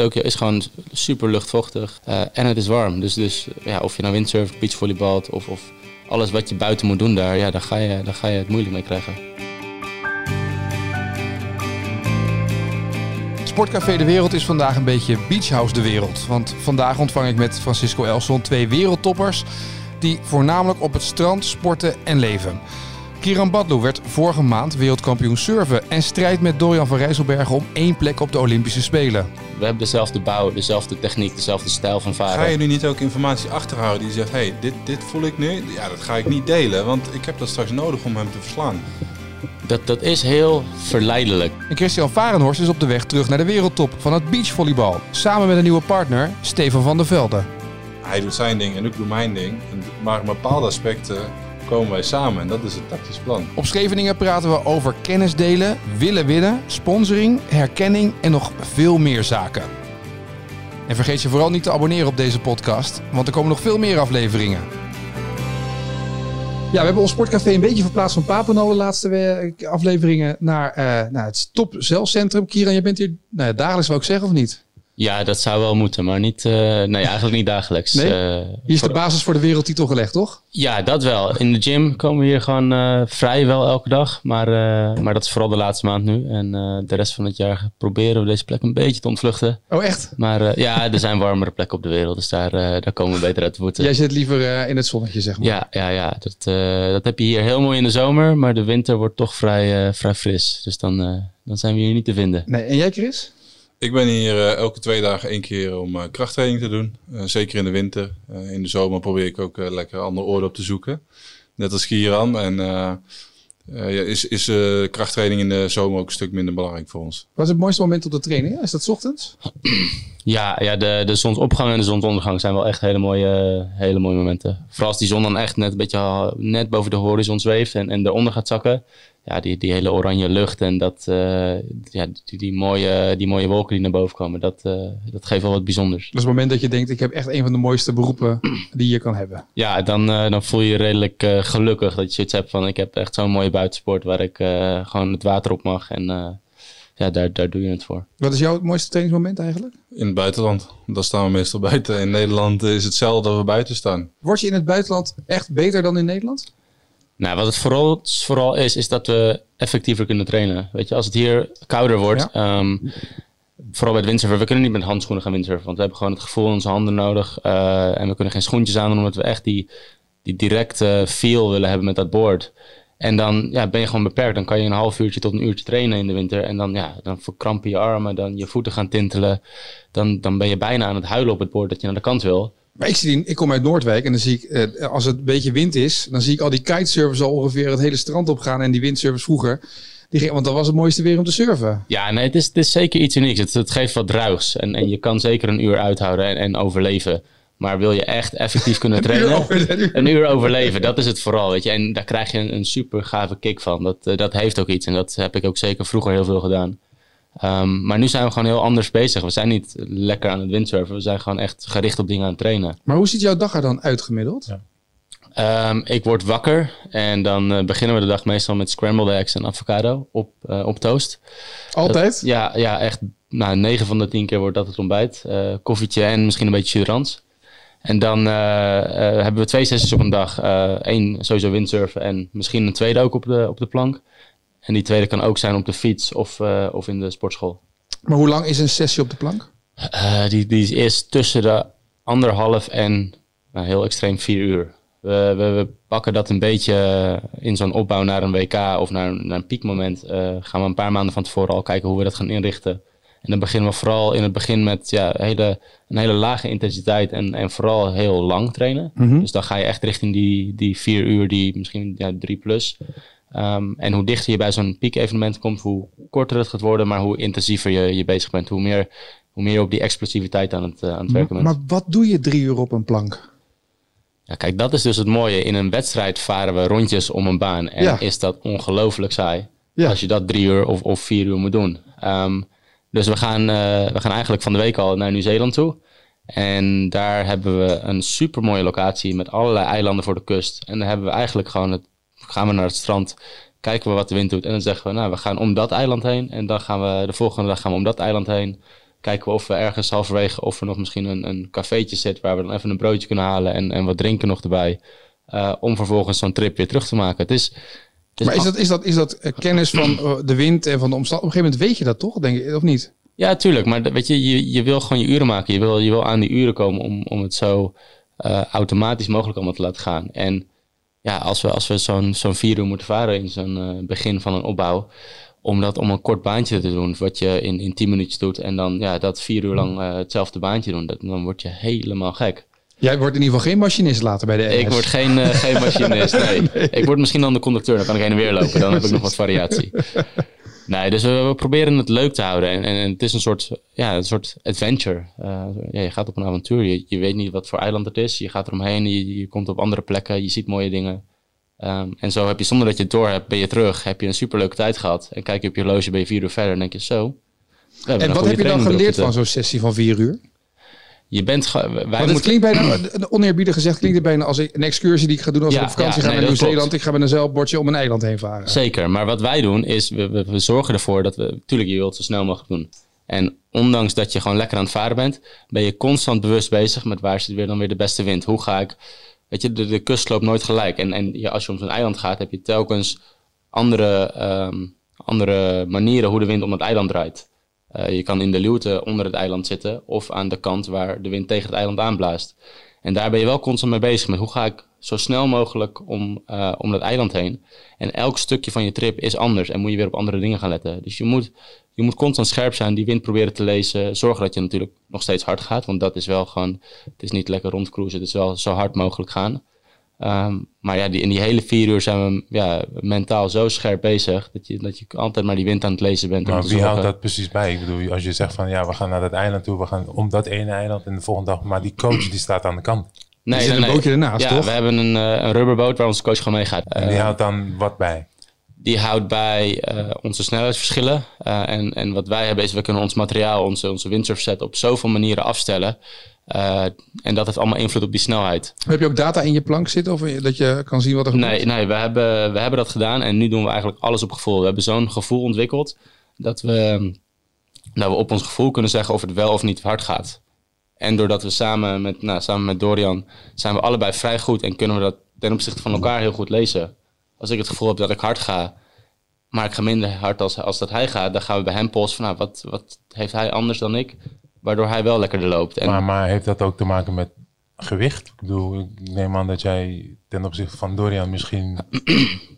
Tokio is gewoon super luchtvochtig eh, en het is warm. Dus, dus ja, of je nou windsurft, beachvolleybalt of, of alles wat je buiten moet doen daar, ja, daar, ga je, daar ga je het moeilijk mee krijgen. Sportcafé De Wereld is vandaag een beetje Beachhouse De Wereld. Want vandaag ontvang ik met Francisco Elson twee wereldtoppers die voornamelijk op het strand sporten en leven. Kiran Badlou werd vorige maand wereldkampioen surfen en strijdt met Dorian van Rijsselbergen om één plek op de Olympische Spelen. We hebben dezelfde bouw, dezelfde techniek, dezelfde stijl van varen. Ga je nu niet ook informatie achterhouden die zegt, hey, dit, dit voel ik nu, ja, dat ga ik niet delen, want ik heb dat straks nodig om hem te verslaan. Dat, dat is heel verleidelijk. En Christian Varenhorst is op de weg terug naar de wereldtop van het beachvolleybal. Samen met een nieuwe partner, Stefan van der Velde. Hij doet zijn ding en ik doe mijn ding. Maar in bepaalde aspecten komen wij samen en dat is het tactisch plan. Op Scheveningen praten we over kennis delen, willen winnen, sponsoring, herkenning en nog veel meer zaken. En vergeet je vooral niet te abonneren op deze podcast, want er komen nog veel meer afleveringen. Ja, we hebben ons sportcafé een beetje verplaatst van Papeno de laatste afleveringen naar, uh, naar het top zelfcentrum. Kieran, je bent hier nou ja, dagelijks, zou ik zeggen, of niet? Ja, dat zou wel moeten, maar niet, uh, nee, eigenlijk niet dagelijks. Nee? Uh, hier is de basis voor de wereldtitel gelegd, toch? Ja, dat wel. In de gym komen we hier gewoon uh, vrij wel elke dag. Maar, maar dat is vooral de laatste maand nu. En de rest van het jaar proberen we deze plek een beetje te ontvluchten. Oh, echt? Maar ja, er zijn warmere plekken op de wereld. Dus daar, daar komen we beter uit voeten. Jij zit liever in het zonnetje, zeg maar. Ja, ja, ja. Dat, dat heb je hier heel mooi in de zomer. Maar de winter wordt toch vrij, vrij fris. Dus dan, dan zijn we hier niet te vinden. Nee. En jij, Chris? Ik ben hier uh, elke twee dagen één keer om uh, krachttraining te doen. Uh, zeker in de winter. in de zomer probeer ik ook lekker andere oorden op te zoeken. Net als Kieran. En ja, is, is krachttraining in de zomer ook een stuk minder belangrijk voor ons. Wat is het mooiste moment op de training? Is dat ochtends? Ja, ja de, de zonsopgang en de zonsondergang zijn wel echt hele mooie, hele mooie momenten. Vooral als die zon dan echt net een beetje net boven de horizon zweeft en, en eronder gaat zakken ja, die, die hele oranje lucht en dat, uh, ja, die, die, mooie, die mooie wolken die naar boven komen, dat, uh, dat geeft wel wat bijzonders. Dat is het moment dat je denkt, ik heb echt een van de mooiste beroepen die je kan hebben. Ja, dan, uh, dan voel je je redelijk gelukkig dat je zoiets hebt van, ik heb echt zo'n mooie buitensport waar ik gewoon het water op mag en ja, daar, daar doe je het voor. Wat is jouw mooiste trainingsmoment eigenlijk? In het buitenland. Daar staan we meestal buiten. In Nederland is het zelden dat we buiten staan. Word je in het buitenland echt beter dan in Nederland? Nou, wat het vooral, vooral is, is dat we effectiever kunnen trainen. Weet je, als het hier kouder wordt, ehm, vooral bij het windsurfen, we kunnen niet met handschoenen gaan windsurfen, want we hebben gewoon het gevoel in onze handen nodig uh, en we kunnen geen schoentjes aan doen, omdat we echt die, die directe feel willen hebben met dat board. En dan ja, ben je gewoon beperkt. Dan kan je een half uurtje tot een uurtje trainen in de winter. En dan, ja, dan verkrampen je armen, dan je voeten gaan tintelen. Dan, dan ben je bijna aan het huilen op het boord dat je naar de kant wil. Maar ik, zie, ik kom uit Noordwijk en dan zie ik, eh, als het een beetje wind is, dan zie ik al die kitesurfers al ongeveer het hele strand op gaan. En die windsurfers vroeger, die ging, want dat was het mooiste weer om te surfen. Ja, nee, het is, het is zeker iets unieks. Het, het geeft wat druigs. En, en je kan zeker een uur uithouden en, en overleven. Maar wil je echt effectief kunnen trainen, een uur, overleven, dat is het vooral. Weet je? En daar krijg je een, een super gave kick van. Dat, eh, dat heeft ook iets. En dat heb ik ook zeker vroeger heel veel gedaan. Um, maar nu zijn we gewoon heel anders bezig. We zijn niet lekker aan het windsurfen. We zijn gewoon echt gericht op dingen aan het trainen. Maar hoe ziet jouw dag er dan uitgemiddeld? Ja. Um, ik word wakker en dan uh, beginnen we de dag meestal met scrambled eggs en avocado op, uh, op toast. Altijd? Dat, ja, ja, echt. Nou, 9 van de 10 keer wordt dat het ontbijt. Uh, koffietje en misschien een beetje jurans. En dan hebben we twee sessies op een dag. Eén sowieso windsurfen en misschien een tweede ook op de, op de plank. En die tweede kan ook zijn op de fiets of, uh, of in de sportschool. Maar hoe lang is een sessie op de plank? Uh, die, die is tussen de anderhalf en nou, heel extreem vier uur. We, we, we, pakken dat een beetje in zo'n opbouw naar een WK of naar, naar een piekmoment. Uh, gaan we een paar maanden van tevoren al kijken hoe we dat gaan inrichten. En dan beginnen we vooral in het begin met ja, hele, een hele lage intensiteit en, en vooral heel lang trainen. Mm -hmm. Dus dan ga je echt richting die, die vier uur, die misschien ja, drie plus. Um, en hoe dichter je bij zo'n piekevenement komt, hoe korter het gaat worden, maar hoe intensiever je, je bezig bent. Hoe meer, hoe meer je op die explosiviteit aan het, uh, aan het werken bent. Maar wat doe je drie uur op een plank? Ja, kijk, dat is dus het mooie. In een wedstrijd varen we rondjes om een baan. En ja. is dat ongelooflijk saai. Ja. Als je dat drie uur of, of vier uur moet doen. Um, dus we gaan, uh, we gaan eigenlijk van de week al naar Nieuw-Zeeland toe. En daar hebben we een super mooie locatie met allerlei eilanden voor de kust. En dan hebben we eigenlijk gewoon het gaan we naar het strand, kijken we wat de wind doet. En dan zeggen we, nou, we gaan om dat eiland heen. En dan gaan we de volgende dag gaan we om dat eiland heen. kijken we of we ergens halverwege of er nog misschien een, een cafeetje zit waar we dan even een broodje kunnen halen en, en wat drinken nog erbij. Uh, om vervolgens zo'n trip weer terug te maken. Het is, het is maar is dat, is dat, is dat eh, kennis van uh, de wind en van de omstandigheden? Op een gegeven moment weet je dat toch, denk je, of niet? Ja, tuurlijk. Maar weet je, je, je wil gewoon je uren maken. Je wil, je wil aan die uren komen om, om het zo automatisch mogelijk allemaal te laten gaan. En ja, als we, als we zo'n zo'n vier uur moeten varen in zo'n uh, begin van een opbouw, om dat om een kort baantje te doen, wat je in, in tien minuutjes doet, en dan ja, dat vier uur lang uh, hetzelfde baantje doen, dat, dan word je helemaal gek. Jij wordt in ieder geval geen machinist later bij de NS. Ik word geen, uh, geen machinist, nee. nee. Ik word misschien dan de conducteur, dan kan ik heen en weer lopen, dan heb ik nog wat variatie. Nee, dus we, proberen het leuk te houden. En, en, het is een soort, ja, een soort adventure. Uh, ja, je gaat op een avontuur. Je, je, weet niet wat voor eiland het is. Je gaat eromheen. Je, je komt op andere plekken. Je ziet mooie dingen. Um, en zo heb je, zonder dat je het door hebt, ben je terug. Heb je een superleuke tijd gehad. En kijk je op je horloge, ben je vier uur verder. En denk je zo. En wat heb je dan geleerd van zo'n sessie van vier uur? Je bent. Wij het klinkt bijna, oneerbiedig gezegd, klinkt het bijna als een excursie die ik ga doen als ja, ik op vakantie ja, ga nee, naar Nieuw-Zeeland. Ik ga met een zeilbordje om een eiland heen varen. Zeker, maar wat wij doen is, we, we, we zorgen ervoor dat we, tuurlijk, je wilt zo snel mogelijk doen. En ondanks dat je gewoon lekker aan het varen bent, ben je constant bewust bezig met waar zit weer dan weer de beste wind. Hoe ga ik, weet je, de, de kust loopt nooit gelijk. En, en ja, als je om zo'n eiland gaat, heb je telkens andere, um, andere manieren hoe de wind om het eiland draait. Uh, je kan in de luwte onder het eiland zitten of aan de kant waar de wind tegen het eiland aanblaast. En daar ben je wel constant mee bezig met hoe ga ik zo snel mogelijk om, uh, om dat eiland heen. En elk stukje van je trip is anders en moet je weer op andere dingen gaan letten. Dus je moet, je moet constant scherp zijn, die wind proberen te lezen. Zorgen dat je natuurlijk nog steeds hard gaat, want dat is wel gewoon, het is niet lekker rondcruisen, het is wel zo hard mogelijk gaan. Um, maar ja, die, in die hele vier uur zijn we ja, mentaal zo scherp bezig dat je, dat je altijd maar die wind aan het lezen bent. Maar wie houdt dat precies bij? Ik bedoel, als je zegt van ja, we gaan naar dat eiland toe, we gaan om dat ene eiland en de volgende dag, maar die coach die staat aan de kant. Nee, die zit nee, een bootje ernaast, ja, toch? we hebben een, uh, een rubberboot waar onze coach gewoon meegaat. En die uh, houdt dan wat bij? Die houdt bij uh, onze snelheidsverschillen. en, en wat wij hebben is, we kunnen ons materiaal, onze, onze windsurf set op zoveel manieren afstellen uh, en dat heeft allemaal invloed op die snelheid. Heb je ook data in je plank zitten of dat je kan zien wat er gebeurt? Nee, nee we, hebben, we hebben dat gedaan en nu doen we eigenlijk alles op gevoel. We hebben zo'n gevoel ontwikkeld dat we, dat we op ons gevoel kunnen zeggen of het wel of niet hard gaat. En doordat we samen met, nou, samen met Dorian zijn we allebei vrij goed en kunnen we dat ten opzichte van elkaar heel goed lezen. Als ik het gevoel heb dat ik hard ga, maar ik ga minder hard als, als dat hij gaat, dan gaan we bij hem polsen van nou, wat, wat heeft hij anders dan ik? Waardoor hij wel lekkerder loopt. En maar, maar heeft dat ook te maken met gewicht? Ik bedoel, ik neem aan dat jij ten opzichte van Dorian misschien...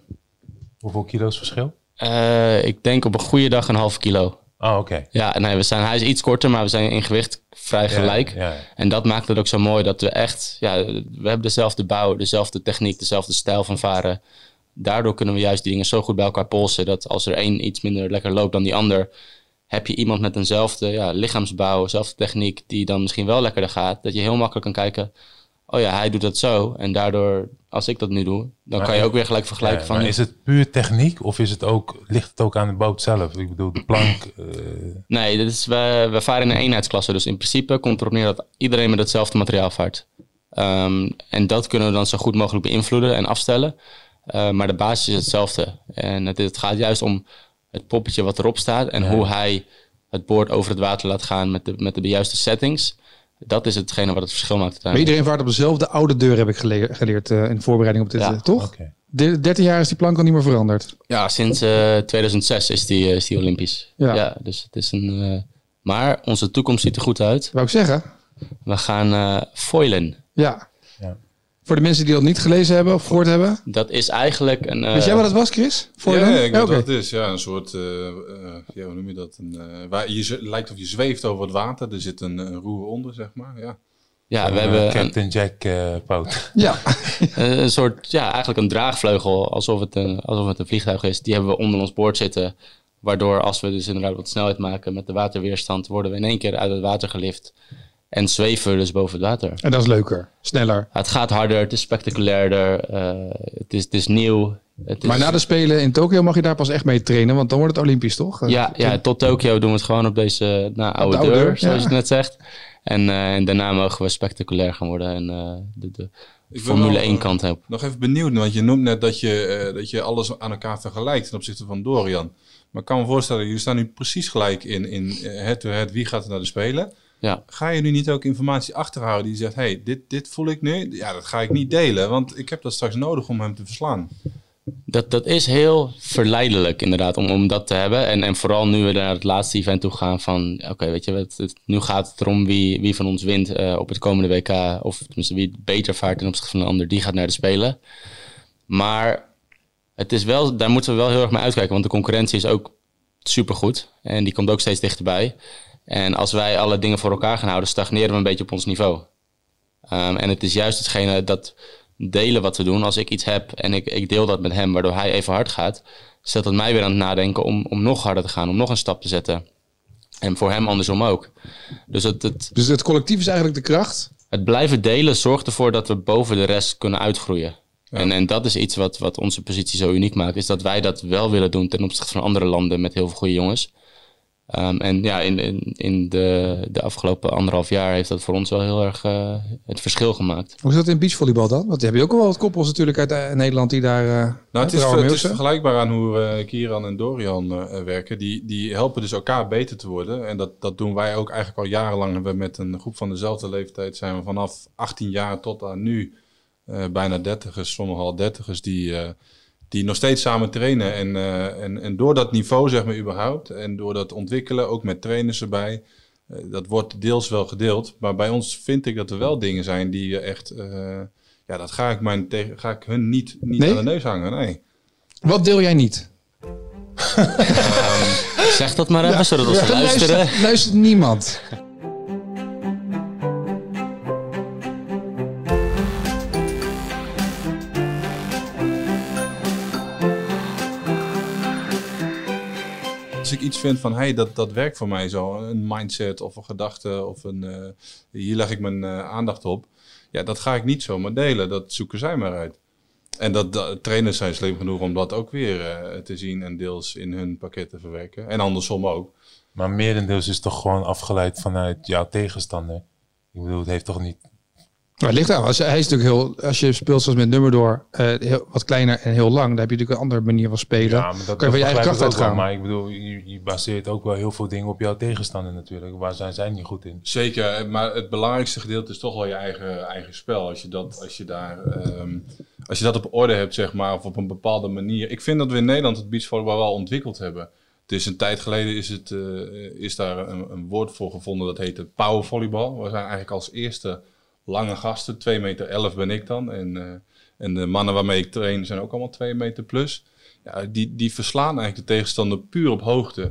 hoeveel kilo's verschil? Uh, ik denk op een goede dag een half kilo. Oh, oké. Ja, nee, we zijn, hij is iets korter, maar we zijn in gewicht vrij gelijk. Ja, ja. En dat maakt het ook zo mooi dat we echt, ja, we hebben dezelfde bouw, dezelfde techniek, dezelfde stijl van varen. Daardoor kunnen we juist die dingen zo goed bij elkaar polsen dat als er één iets minder lekker loopt dan die ander, heb je iemand met eenzelfde ja, lichaamsbouw, dezelfde techniek, die dan misschien wel lekkerder gaat, dat je heel makkelijk kan kijken, oh ja, hij doet dat zo. En daardoor, als ik dat nu doe, dan maar kan je ook weer gelijk vergelijken ja, van... Maar is het puur techniek of is het ook, ligt het ook aan de boot zelf? Ik bedoel, de plank... Uh... Nee, dit is, we, we varen in een eenheidsklasse. Dus in principe komt erop neer dat iedereen met hetzelfde materiaal vaart. Um, en dat kunnen we dan zo goed mogelijk beïnvloeden en afstellen. Uh, maar de basis is hetzelfde. En het, het gaat juist om het poppetje wat erop staat en hoe hij het boord over het water laat gaan met de, met de juiste settings. Dat is hetgene wat het verschil maakt. Maar iedereen vaart op dezelfde oude deur, heb ik geleerd, geleerd uh, in voorbereiding op dit, ja. uh, toch? Okay. De, 13 jaar is die plank al niet meer veranderd. Ja, sinds uh, eh, 2006 is die, is die Olympisch. Ja. ja. dus het is een. maar onze toekomst ziet er goed uit. Wou ik zeggen? We gaan foilen. Ja. Voor de mensen die dat niet gelezen hebben of gehoord hebben? Dat is eigenlijk een... Uh... Weet jij wat het was, Chris? Voor ja, ja, ik weet ja, okay. wat het is. Ja, een soort... Uh, uh, ja, hoe noem je dat? Een, waar je lijkt of je zweeft over het water. Er zit een, een roer onder, zeg maar. Ja, ja we hebben... Captain Jack poot. Ja. een soort... Ja, eigenlijk een draagvleugel. Alsof het, een, alsof het een vliegtuig is. Die hebben we onder ons boord zitten. Waardoor als we dus inderdaad wat snelheid maken met de waterweerstand... worden we in één keer uit het water gelift... En zweven dus boven het water. En dat is leuker, sneller. Het gaat harder, het is spectaculairder, uh, het, is, het is nieuw. Het is... Maar na de Spelen in Tokio mag je daar pas echt mee trainen, want dan wordt het Olympisch, toch? Ja, ja tot Tokio doen we het gewoon op deze nou, oude, de oude deur, deur, zoals ja. je het net zegt. En, uh, en, daarna mogen we spectaculair gaan worden en uh, de, de Formule 1 kant hebben. Nog even benieuwd, want je noemt net dat je, dat je alles aan elkaar vergelijkt ten opzichte van Dorian. Maar ik kan me voorstellen, jullie staan nu precies gelijk in, in het wie gaat er naar de Spelen. Ja. Ga je nu niet ook informatie achterhouden die zegt, hey, dit, dit voel ik nu, ja, dat ga ik niet delen, want ik heb dat straks nodig om hem te verslaan. Dat, dat is heel verleidelijk inderdaad om, om dat te hebben. En, en vooral nu we naar het laatste event toe gaan van... Oké, weet je, het, het, nu gaat het erom wie, wie van ons wint uh, op het komende WK. Of tenminste wie beter vaart ten opzichte van de ander. Die gaat naar de Spelen. Maar het is wel, daar moeten we wel heel erg mee uitkijken. Want de concurrentie is ook supergoed. En die komt ook steeds dichterbij. En als wij alle dingen voor elkaar gaan houden... stagneren we een beetje op ons niveau. Um, en het is juist hetgene dat delen wat we doen. Als ik iets heb en ik, ik deel dat met hem, waardoor hij even hard gaat, zet dat mij weer aan het nadenken om, om nog harder te gaan, om nog een stap te zetten. En voor hem andersom ook. Dus het, het, dus het collectief is eigenlijk de kracht? Het blijven delen zorgt ervoor dat we boven de rest kunnen uitgroeien. En, en dat is iets wat, wat onze positie zo uniek maakt, is dat wij dat wel willen doen ten opzichte van andere landen met heel veel goede jongens. Um, en ja, in, in, in de, de afgelopen anderhalf jaar heeft dat voor ons wel heel erg uh, het verschil gemaakt. Hoe is dat in beachvolleybal dan? Want heb je ook wel wat koppels natuurlijk uit uh, Nederland die daar. Uh, nou, het is, het is vergelijkbaar aan hoe Kieran en Dorian werken. Die, die helpen dus elkaar beter te worden. En dat, dat doen wij ook eigenlijk al jarenlang. Hebben we met een groep van dezelfde leeftijd zijn we vanaf 18 jaar tot aan nu bijna dertigers, sommige al dertigers, die die nog steeds samen trainen. En, uh, en, en door dat niveau, zeg maar, überhaupt, en door dat ontwikkelen, ook met trainers erbij, uh, dat wordt deels wel gedeeld. Maar bij ons vind ik dat er wel dingen zijn die je echt, uh, ja, dat ga ik, mijn tegen, ga ik hun niet, niet nee? aan de neus hangen, nee. Wat deel jij niet? um, zeg dat maar even, ja, zodat we ja, luisteren. Luistert, luistert niemand. Ik iets vind van, hey, dat, dat werkt voor mij zo, een mindset of een gedachte of een, uh, hier leg ik mijn uh, aandacht op. Ja, dat ga ik niet zomaar delen. Dat zoeken zij maar uit. En dat, trainers zijn slim genoeg om dat ook weer uh, te zien en deels in hun pakket te verwerken. En andersom ook. Maar merendeels is toch gewoon afgeleid vanuit jouw tegenstander. Ik bedoel, het heeft toch niet maar het ligt aan. Als, hij is natuurlijk heel, als je speelt zoals met nummer door, uh, heel, wat kleiner en heel lang, dan heb je natuurlijk een andere manier van spelen. Ja, maar dat kan je van je eigen kracht uitgaan. Maar ik bedoel, je, je, baseert ook wel heel veel dingen op jouw tegenstander natuurlijk. Waar zijn zij niet goed in? Zeker, maar het belangrijkste gedeelte is toch wel je eigen, eigen spel. Als je dat, als je daar, um, als je dat op orde hebt, zeg maar, of op een bepaalde manier. Ik vind dat we in Nederland het beachvolleybal wel ontwikkeld hebben. Het is een tijd geleden is, het, uh, is daar een, een, woord voor gevonden dat heet het powervolleybal. We zijn eigenlijk als eerste lange gasten. 2 meter 11 ben ik dan. En, uh, en de mannen waarmee ik train zijn ook allemaal 2 meter plus. Ja, die, die verslaan eigenlijk de tegenstander puur op hoogte.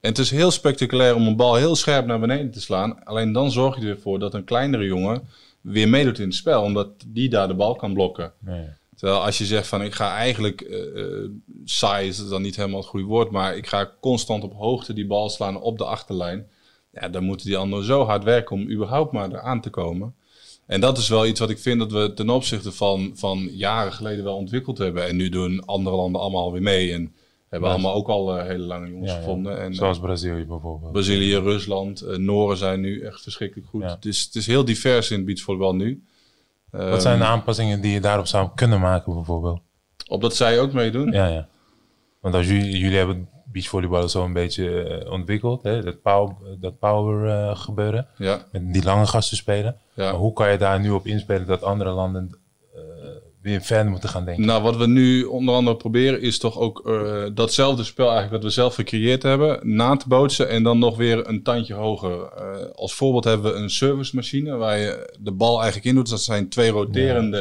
En het is heel spectaculair om een bal heel scherp naar beneden te slaan. Alleen dan zorg je ervoor dat een kleinere jongen weer meedoet in het spel. Omdat die daar de bal kan blokken. Nee. Terwijl als je zegt van ik ga eigenlijk, uh, saai is dan niet helemaal het goede woord, maar ik ga constant op hoogte die bal slaan op de achterlijn. Ja, dan moeten die anderen zo hard werken om überhaupt maar eraan te komen. En dat is wel iets wat ik vind dat we ten opzichte van, van jaren geleden wel ontwikkeld hebben. En nu doen andere landen allemaal weer mee. En hebben allemaal ook al uh, hele lange jongens gevonden. En, Zoals Brazilië bijvoorbeeld. Brazilië, Rusland, uh, Noren zijn nu echt verschrikkelijk goed. Het, is, het is heel divers in het beachvolleybal nu. Wat zijn de ehm, aanpassingen die je daarop zou kunnen maken bijvoorbeeld? Op dat zij ook meedoen? Ja, ja. Want als jullie, jullie hebben beachvolleybal zo een beetje uh, ontwikkeld. Hè? Dat power, dat power uh, gebeuren. Ja. Met die lange gasten spelen. Ja. Maar hoe kan je daar nu op inspelen dat andere landen uh, weer verder moeten gaan denken? Nou, wat we nu onder andere proberen is toch ook datzelfde spel eigenlijk wat we zelf gecreëerd hebben, na te bootsen en dan nog weer een tandje hoger. als voorbeeld hebben we een servicemachine waar je de bal eigenlijk in doet. Dat zijn twee roterende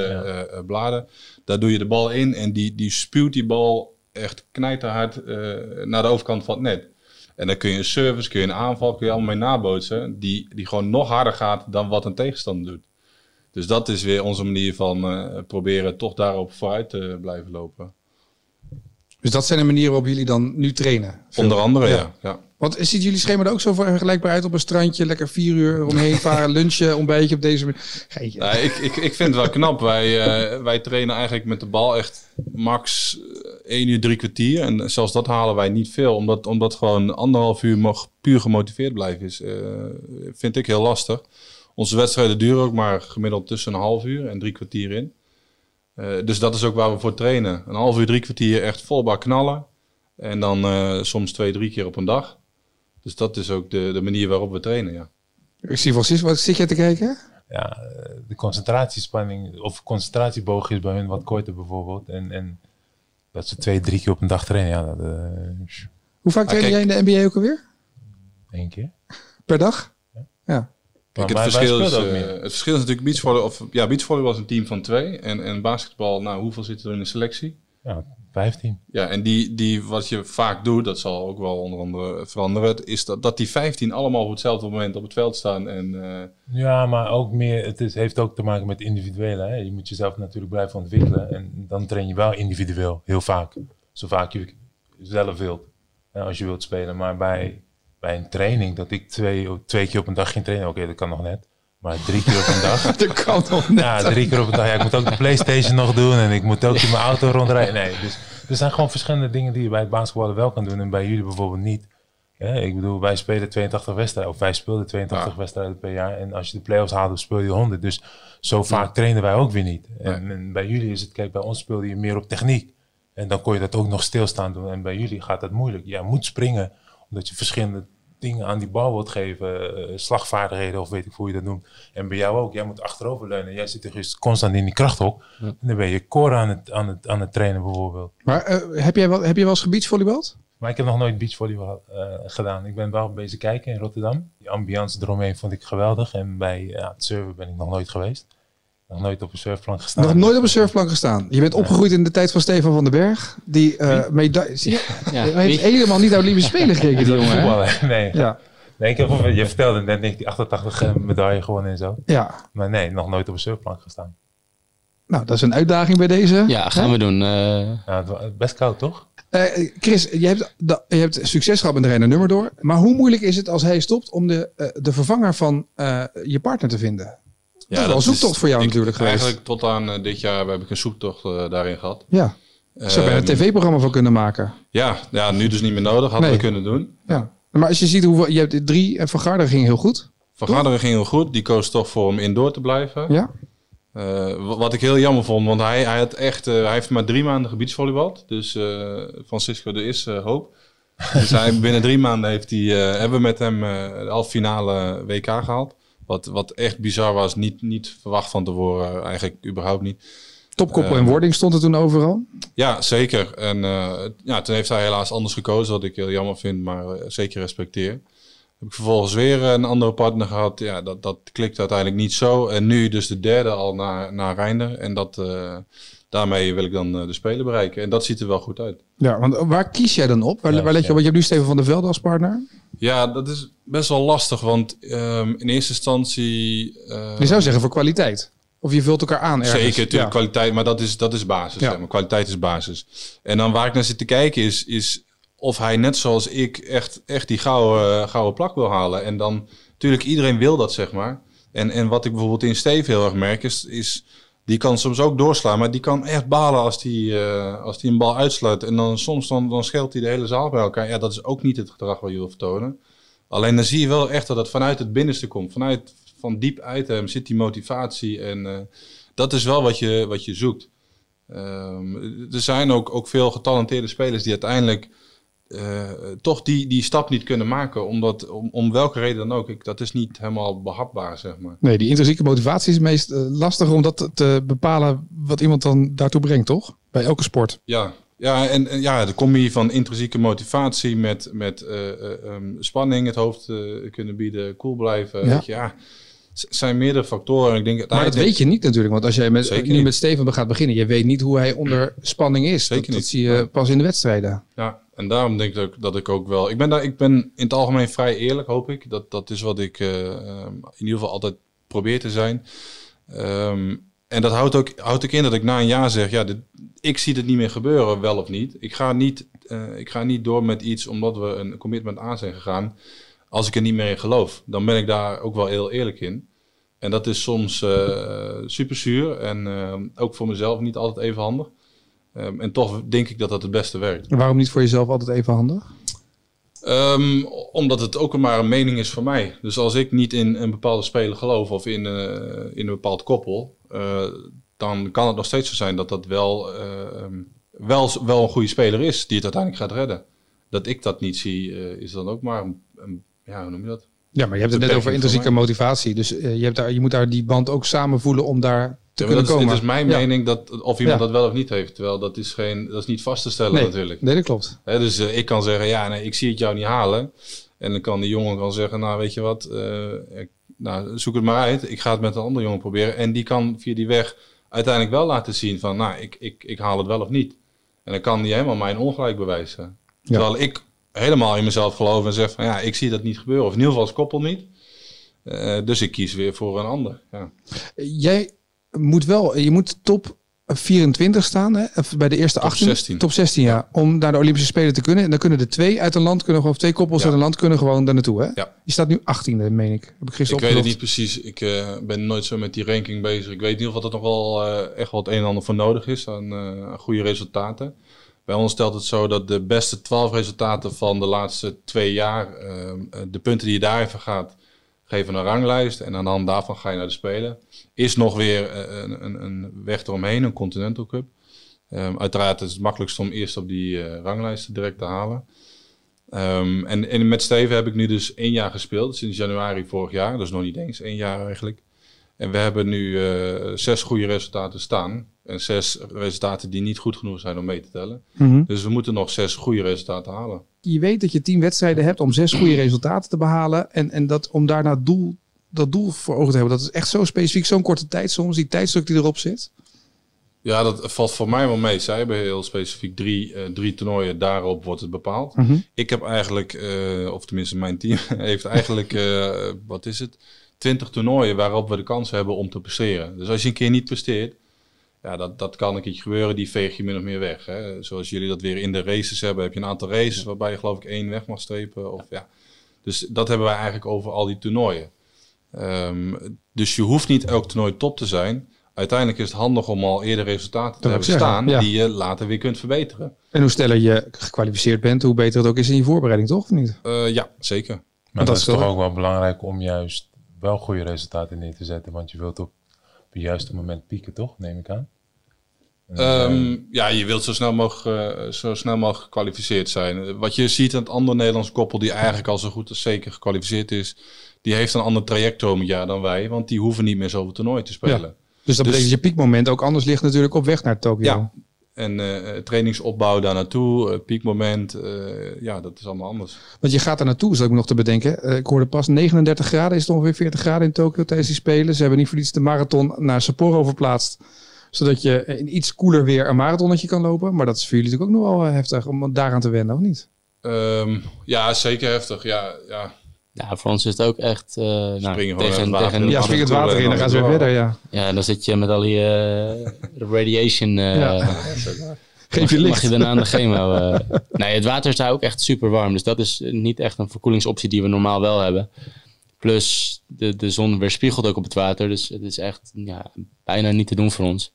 ja, bladen. Daar doe je de bal in en die, die spuwt die bal echt knijterhard uh, naar de overkant van het net. En dan kun je een service, kun je een aanval, kun je allemaal mee nabootsen. Die, die gewoon nog harder gaat dan wat een tegenstander doet. Dus dat is weer onze manier van uh, proberen toch daarop vooruit te blijven lopen. Dus dat zijn de manieren waarop jullie dan nu trainen? Onder andere, ja. ja. Want ziet jullie schema er ook zo vergelijkbaar uit op een strandje? Lekker vier uur omheen varen, lunchen, ontbijtje op deze manier? Ja, ik, ik, ik vind het wel knap. Wij, uh, wij trainen eigenlijk met de bal echt max 1 uur, drie kwartier. En zelfs dat halen wij niet veel. Omdat, omdat gewoon anderhalf uur mag puur gemotiveerd blijven is. Uh, vind ik heel lastig. Onze wedstrijden duren ook maar gemiddeld tussen een half uur en drie kwartier in. Uh, dus dat is ook waar we voor trainen. Een half uur, drie kwartier echt volbaar knallen. En dan eh, soms twee, drie keer op een dag. Dus dat is ook de, de manier waarop we trainen, ja. Ik zie Francis, wat zit jij te kijken? Ja, eh, de concentratiespanning of concentratieboog is bij hun wat korter bijvoorbeeld. En, en dat ze twee, drie keer op een dag trainen, ja, dat uh, Hoe vaak train kijk- jij in de NBA ook alweer? één keer. Per dag? Maar Kijk, het, verschil is, eh, het verschil is natuurlijk beachvolley, of ja, beachvolleybal is een team van twee. En, en basketbal, nou, hoeveel zitten er in de selectie? Ja, 15. Ja, en die, die, wat je vaak doet, dat zal ook wel onder andere veranderen, is dat, dat die 15 allemaal op hetzelfde moment op het veld staan. En eh, Ja, maar ook meer, het is, heeft ook te maken met individuele. Hè? Je moet jezelf natuurlijk blijven ontwikkelen. En dan train je wel individueel, heel vaak. Zo vaak je zelf wilt, hè, als je wilt spelen. Maar bij, bij een training, dat ik twee, twee keer op een dag ging trainen, oké, dat kan nog net. Maar drie keer op een dag. Dat kan nog net. Ja, drie keer op een dag. Ja, ik moet ook de PlayStation nog doen en ik moet ook in mijn auto rondrijden. Nee, dus er zijn gewoon verschillende dingen die je bij het basketballen wel kan doen en bij jullie bijvoorbeeld niet. Ja, ik bedoel, wij spelen 82 wedstrijden, of wij speelden 82 Ja. wedstrijden per jaar. En als je de play-offs haalt, dan speel je 100. Dus zo vaak trainen wij ook weer niet. En, en bij jullie is het, kijk, bij ons speelde je meer op techniek. En dan kon je dat ook nog stilstaan doen. En bij jullie gaat dat moeilijk. Jij moet springen, omdat je verschillende dingen aan die bal wilt geven. eh, slagvaardigheden of weet ik hoe je dat noemt. En bij jou ook. Jij moet achteroverleunen. Jij zit er dus constant in die krachthok. En dan ben je core aan het, aan het, aan het trainen bijvoorbeeld. Maar eh, heb, jij wel, heb je wel eens gebeachvolleybald? Maar ik heb nog nooit beachvolleybal eh, gedaan. Ik ben wel bezig kijken in Rotterdam. Die ambiance eromheen vond ik geweldig. En bij ja, het surfen ben ik nog nooit geweest. Nog nooit op een surfplank gestaan. Nog nooit op een surfplank gestaan. Je bent opgegroeid in de tijd van Stefan van den Berg. Die eh medaille... Ja, Hij heeft helemaal niet naar Olympische Spelen gekeken, die jongen. Nee. Ja. nee ik heb, je vertelde net 1988 eh, medaille gewonnen en zo. ja. Maar nee, nog nooit op een surfplank gestaan. Nou, dat is een uitdaging bij deze. Ja, gaan we doen. eh. Ja, het was best koud toch? Eh, Chris, je hebt, da- je hebt succes gehad met Reiner Nummer door. Maar hoe moeilijk is het als hij stopt om de, de vervanger van eh, je partner te vinden? Dat is wel een zoektocht voor jou ik- natuurlijk geweest. Eigenlijk tot aan eh, dit jaar heb ik een zoektocht eh, daarin gehad. Ja. Zou je er een Ehm, tv-programma van kunnen maken. Ja, ja, nu dus niet meer nodig. Hadden Nee. we kunnen doen. Ja. Maar als je ziet hoeveel... Je hebt drie en Van Garderen ging heel goed. Van Garderen ging heel goed. Die koos toch voor om indoor te blijven. Ja. Eh, wa- wat ik heel jammer vond, want hij, hij, had echt, hij heeft maar drie maanden gebiedsvolleybald. Dus Francisco, er is hoop. dus hij, binnen drie maanden heeft hij, hebben we met hem de halve finale WK gehaald. Wat, wat echt bizar was, niet, niet verwacht van tevoren, eigenlijk überhaupt niet. Topkoppel Eh, en wording stond er toen overal. Ja, zeker. En eh, ja, toen heeft hij helaas anders gekozen, wat ik heel jammer vind, maar eh, zeker respecteer. Heb ik vervolgens weer een andere partner gehad. Ja, dat, dat klikt uiteindelijk niet zo. En nu dus de derde al naar, naar Reinder. En dat, eh, daarmee wil ik dan eh, de Spelen bereiken. En dat ziet er wel goed uit. Ja, want waar kies jij dan op? Waar, Ja, waar let je ja. op? Want je hebt nu Steven van der Velde als partner. Ja, dat is best wel lastig. Want ehm, in eerste instantie... eh, Je zou zeggen voor kwaliteit. Of je vult elkaar aan ergens. Zeker, natuurlijk Ja. kwaliteit, maar dat is, dat is basis. Ja. Zeg maar. Kwaliteit is basis. En dan waar ik naar zit te kijken is, is of hij net zoals ik echt, echt die gouden, gouden plak wil halen. En dan, natuurlijk, iedereen wil dat, zeg maar. En, en wat ik bijvoorbeeld in Steve heel erg merk, is, is die kan soms ook doorslaan, maar die kan echt balen als die, eh, als die een bal uitsluit. En dan soms dan, dan scheelt hij de hele zaal bij elkaar. Ja, dat is ook niet het gedrag wat je wil vertonen. Alleen dan zie je wel echt dat het vanuit het binnenste komt. Vanuit, van diep uit hem zit die motivatie. En eh, dat is wel wat je, wat je zoekt. Ehm, er zijn ook, ook veel getalenteerde spelers die uiteindelijk eh, toch die, die stap niet kunnen maken. Omdat, om, om welke reden dan ook. Ik, dat is niet helemaal behapbaar, zeg maar. Nee, die intrinsieke motivatie is het meest eh, lastig om dat te- bepalen wat iemand dan daartoe brengt, toch? Bij elke sport. Ja, ja en, en ja, de combi van intrinsieke motivatie met, met eh, eh, ehm, spanning, het hoofd kunnen bieden, cool blijven. Ja. Weet je, ja, het zijn meerdere factoren. Ik denk Maar dat weet je niet natuurlijk. Want als jij met, Zeker nu niet. met Steven gaat beginnen, je weet niet hoe hij onder spanning is. Zeker dat, dat niet. zie je pas in de wedstrijden. Ja, en daarom denk ik dat ik ook wel. Ik ben, daar, ik ben in het algemeen vrij eerlijk, hoop ik. Dat, dat is wat ik eh, ehm, in ieder geval altijd probeer te zijn. Ehm, en dat houdt ook, houdt ook in dat ik na een jaar zeg: ja, ik zie het niet meer gebeuren, wel of niet. Ik ga niet, eh, ik ga niet door met iets omdat we een commitment aan zijn gegaan. Als ik er niet meer in geloof, dan ben ik daar ook wel heel eerlijk in. En dat is soms eh super zuur en ehm, ook voor mezelf niet altijd even handig. Ehm, en toch denk ik dat dat het beste werkt. Waarom niet voor jezelf altijd even handig? Ehm, omdat het ook maar een mening is van mij. Dus als ik niet in een bepaalde speler geloof of in, eh, in een bepaald koppel, eh, dan kan het nog steeds zo zijn dat dat wel eh, ehm, wel, wel een goede speler is die het uiteindelijk gaat redden. Dat ik dat niet zie, eh, is dan ook maar een, een- ja, hoe noem je dat? Ja, maar je hebt het net over intrinsieke motivatie. Dus je, hebt daar, je moet daar die band ook samen voelen om daar kunnen dat is, komen. het is mijn Ja. mening dat of iemand Ja. dat wel of niet heeft. Terwijl dat is, geen, dat is niet vast te stellen Nee, natuurlijk. nee, dat klopt. Hè, dus eh, ik kan zeggen, ja, nee, ik zie het jou niet halen. En dan kan die jongen kan zeggen, nou weet je wat, eh, ik- nou, zoek het maar uit. Ik ga het met een andere jongen proberen. En die kan via die weg uiteindelijk wel laten zien van, nou, ik, ik, ik haal het wel of niet. En dan kan die helemaal mijn ongelijk bewijzen. Ja. Terwijl ik helemaal in mezelf geloof en zeg van, ja, ik zie dat niet gebeuren. Of in ieder geval als koppel niet. Eh, dus ik kies weer voor een ander. Ja. Jij moet wel, je moet top 24 staan hè? Of bij de eerste Top 18. 16. Top 16, ja. Om naar de Olympische Spelen te kunnen. En dan kunnen er twee uit een land, kunnen gewoon, of twee koppels Ja. uit een land kunnen gewoon daar naartoe. Hè? Ja. Je staat nu 18e, meen ik. Heb ik Ik gisteren weet het niet precies. Ik eh, ben nooit zo met die ranking bezig. Ik weet in ieder geval dat er nog wel eh, echt het een en ander voor nodig is aan, eh, aan goede resultaten. Bij ons stelt het zo dat de beste 12 resultaten van de laatste twee jaar, de punten die je daar even gaat, geven een ranglijst. En aan de hand daarvan ga je naar de Spelen. Is nog weer eh, een, een, een weg eromheen, een Continental Cup. Ehm, uiteraard is het makkelijkst om eerst op die eh, ranglijsten direct te halen. Ehm, en, en met Steven heb ik nu dus één jaar gespeeld, sinds januari vorig jaar. Dus nog niet eens één jaar eigenlijk. En we hebben nu eh, zes goede resultaten staan. En zes resultaten die niet goed genoeg zijn om mee te tellen. Mhm. Dus we moeten nog zes goede resultaten halen. Je weet dat je tien wedstrijden hebt om zes goede resultaten te behalen. En, en dat om daarna doel, dat doel voor ogen te hebben. Dat is echt zo specifiek, zo'n korte tijd soms. Die tijdsdruk die erop zit. Ja, dat valt voor mij wel mee. Zij hebben heel specifiek drie, eh, drie toernooien. Daarop wordt het bepaald. Mhm. Ik heb eigenlijk, eh, of tenminste mijn team, heeft eigenlijk, eh, wat is het? 20 toernooien waarop we de kans hebben om te presteren. Dus als je een keer niet presteert, ja, dat, dat kan een keertje gebeuren, die veeg je min of meer weg. Hè? Zoals jullie dat weer in de races hebben, heb je een aantal races waarbij je geloof ik één weg mag strepen. Of, ja. Dus dat hebben wij eigenlijk over al die toernooien. Ehm, dus je hoeft niet elk toernooi top te zijn. Uiteindelijk is het handig om al eerder resultaten te hebben zeggen, staan ja. die je later weer kunt verbeteren. En hoe sneller je gekwalificeerd bent, hoe beter het ook is in je voorbereiding, toch? Of niet? Eh, ja, zeker. Maar dat dat, is toch ook wel belangrijk om juist wel goede resultaten neer te zetten. Want je wilt op, op het juiste moment pieken, toch? Neem ik aan. Zijn- Ehm, ja, je wilt zo snel, mogelijk, eh, zo snel mogelijk gekwalificeerd zijn. Wat je ziet aan het andere Nederlands koppel, die eigenlijk al zo goed als zeker gekwalificeerd is, die heeft een ander traject komend jaar dan wij, want die hoeven niet meer zoveel toernooien te spelen. Dus dat Dus- betekent dat je piekmoment ook anders ligt natuurlijk op weg naar Tokio. Ja. En eh, trainingsopbouw daar naartoe, eh, piekmoment, eh, ja, dat is allemaal anders. Want je gaat daar naartoe, zat ik me nog te bedenken. Eh, ik hoorde pas 39 graden, is het ongeveer 40 graden in Tokio tijdens die Spelen. Ze hebben niet voor iets de marathon naar Sapporo verplaatst. Zodat je in iets koeler weer een marathonnetje kan lopen. Maar dat is voor jullie natuurlijk ook nog wel eh, heftig om daaraan te wennen, of niet? Ehm, ja, zeker heftig. Ja, ja. Ja, voor ons is het ook echt... eh nou, tegen, uit het water tegen, in. Ja, spring en het water in, dan gaan ze weer verder, ja. Ja, dan zit je met al die eh, radiation. eh, Ja. Geef mag, je mag licht. je daarna aan de chemo. eh. nee, het water is daar ook echt super warm. Dus dat is niet echt een verkoelingsoptie die we normaal wel hebben. Plus de, de zon weerspiegelt ook op het water. Dus het is echt ja, bijna niet te doen voor ons.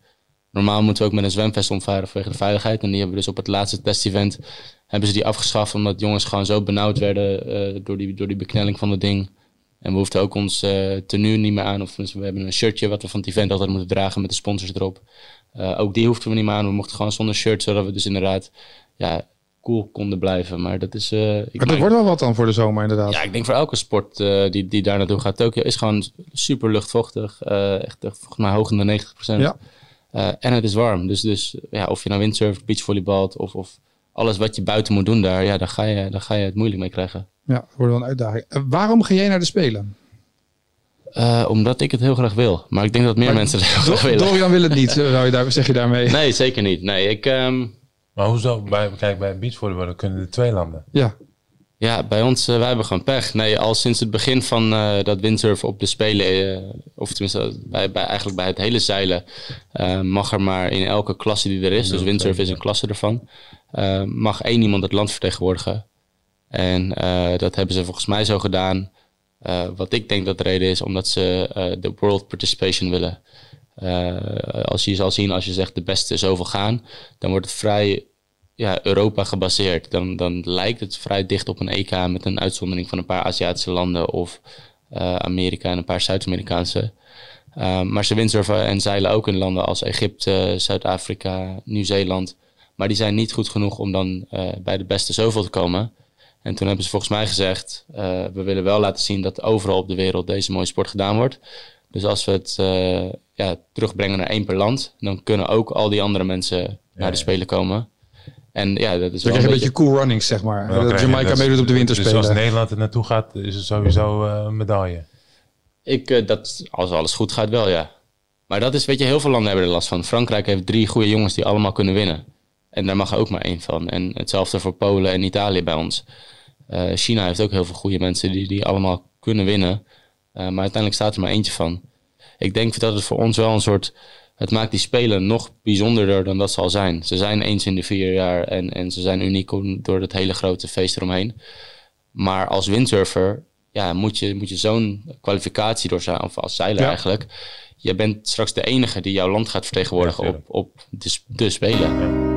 Normaal moeten we ook met een zwemvest omvaren vanwege de veiligheid. En die hebben we dus op het laatste testevent hebben ze die afgeschaft. Omdat jongens gewoon zo benauwd werden eh, door, die, door die beknelling van het ding. En we hoefden ook ons eh tenue niet meer aan. Of dus we hebben een shirtje wat we van het event altijd moeten dragen met de sponsors erop. Eh, ook die hoefden we niet meer aan. We mochten gewoon zonder shirt, zodat we dus inderdaad ja, cool konden blijven. Maar dat is... ik Maar dat wordt wel wat dan voor de zomer, inderdaad. ja, ik denk voor elke sport die, die daar naartoe gaat. Tokio is gewoon super luchtvochtig. echt, echt volgens mij hoog in de 90%. Ja. Eh, en het is warm. Dus, dus ja, of je nou windsurft, beachvolleybalt of, of alles wat je buiten moet doen daar. Ja, daar ga je, daar ga je het moeilijk mee krijgen. Ja, dat wordt wel een uitdaging. Eh, waarom ga jij naar de Spelen? Eh, omdat ik het heel graag wil. Maar ik denk dat meer Maar mensen het heel graag willen. Dorian wil het niet, zou je daar, zeg je daarmee. Nee, zeker niet. Nee, ik, ehm, Maar hoezo? Bij, kijk, bij beachvolleybal kunnen er twee landen. Ja, Ja, bij ons, eh, wij hebben gewoon pech. Nee, al sinds het begin van eh, dat windsurfen op de Spelen, eh, of tenminste bij, bij, eigenlijk bij het hele zeilen, mag er maar in elke klasse die er is, dus windsurfen is een klasse ervan, mag één iemand het land vertegenwoordigen. En dat hebben ze volgens mij zo gedaan, wat ik denk dat de reden is, omdat ze de world participation willen. Als je zal zien, als je zegt de beste zoveel gaan, dan wordt het vrij ja, Europa gebaseerd. Dan, dan lijkt het vrij dicht op een EK met een uitzondering van een paar Aziatische landen of eh, Amerika en een paar Zuid-Amerikaanse. Uh, maar ze windsurfen en zeilen ook in landen als Egypte, Zuid-Afrika, Nieuw-Zeeland. Maar die zijn niet goed genoeg om dan eh, bij de beste zoveel te komen. En toen hebben ze volgens mij gezegd, we willen wel laten zien dat overal op de wereld deze mooie sport gedaan wordt. Dus als we het ja, terugbrengen naar één per land, dan kunnen ook al die andere mensen naar de Spelen komen. En ja, dat is Dan wel krijg je een beetje cool runnings, zeg maar. Dan Dat Jamaica dat- meedoet op de Dus winterspelen. als Nederland er naartoe gaat, is het sowieso eh, een medaille. Ik, eh, dat, als alles goed gaat, wel ja. Maar dat is, weet je, heel veel landen hebben er last van. Frankrijk heeft drie goede jongens die allemaal kunnen winnen. En daar mag er ook maar één van. En hetzelfde voor Polen en Italië bij ons. Eh, China heeft ook heel veel goede mensen die, die allemaal kunnen winnen. Eh, maar uiteindelijk staat er maar eentje van. Ik denk dat het voor ons wel een soort. Het maakt die spelen nog bijzonderder dan dat ze al zijn. Ze zijn eens in de vier jaar en, en ze zijn uniek door het hele grote feest eromheen. Maar als windsurfer ja, moet je, moet je zo'n kwalificatie doorzeilen, of als zeiler Ja. eigenlijk. Je bent straks de enige die jouw land gaat vertegenwoordigen Ja, op, op de, de Spelen.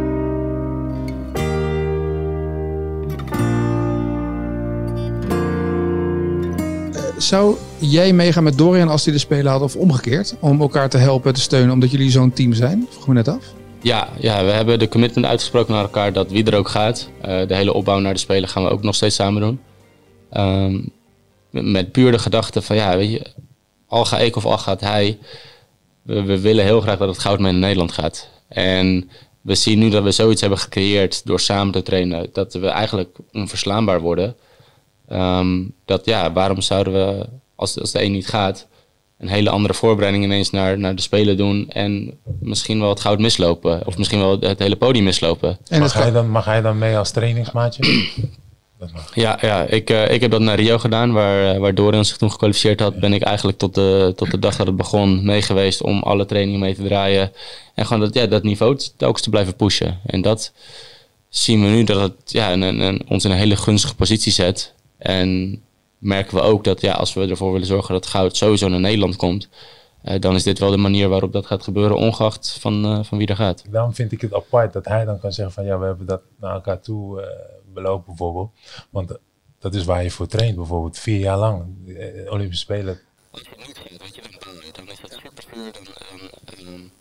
Zou jij meegaan met Dorian als hij de Spelen had of omgekeerd? Om elkaar te helpen, te steunen, omdat jullie zo'n team zijn? Vroeg me net af. Ja, ja, we hebben de commitment uitgesproken naar elkaar dat wie er ook gaat. eh, de hele opbouw naar de Spelen gaan we ook nog steeds samen doen. Ehm, met puur de gedachte van ja, weet je, al ga ik of al gaat hij. We, we willen heel graag dat het goud mee naar Nederland gaat. En we zien nu dat we zoiets hebben gecreëerd door samen te trainen. Dat we eigenlijk onverslaanbaar worden. Ehm, dat ja, waarom zouden we, als, als de een niet gaat, een hele andere voorbereiding ineens naar, naar de Spelen doen. En misschien wel het goud mislopen. Of misschien wel het hele podium mislopen. En Mag hij, dan, mag hij dan mee als trainingsmaatje? dat mag. Ja, ja ik, eh, ik heb dat naar Rio gedaan, waar, eh, waar Dorian zich toen gekwalificeerd had. Ben ik eigenlijk tot de, tot de dag dat het begon mee geweest om alle trainingen mee te draaien. En gewoon dat, ja, dat niveau telkens te blijven pushen. En dat zien we nu dat het ja, een, een- ons in een hele gunstige positie zet. En merken we ook dat ja, als we ervoor willen zorgen dat goud sowieso naar Nederland komt. eh, dan is dit wel de manier waarop dat gaat gebeuren, ongeacht van, eh, van wie er gaat. Daarom vind ik het apart dat hij dan kan zeggen van ja, we hebben dat naar elkaar toe eh, belopen bijvoorbeeld. Want dat is waar je voor traint bijvoorbeeld, vier jaar lang. Olympische Spelen. Als je niet gaat, weet je, dan is dat super puur. Dan,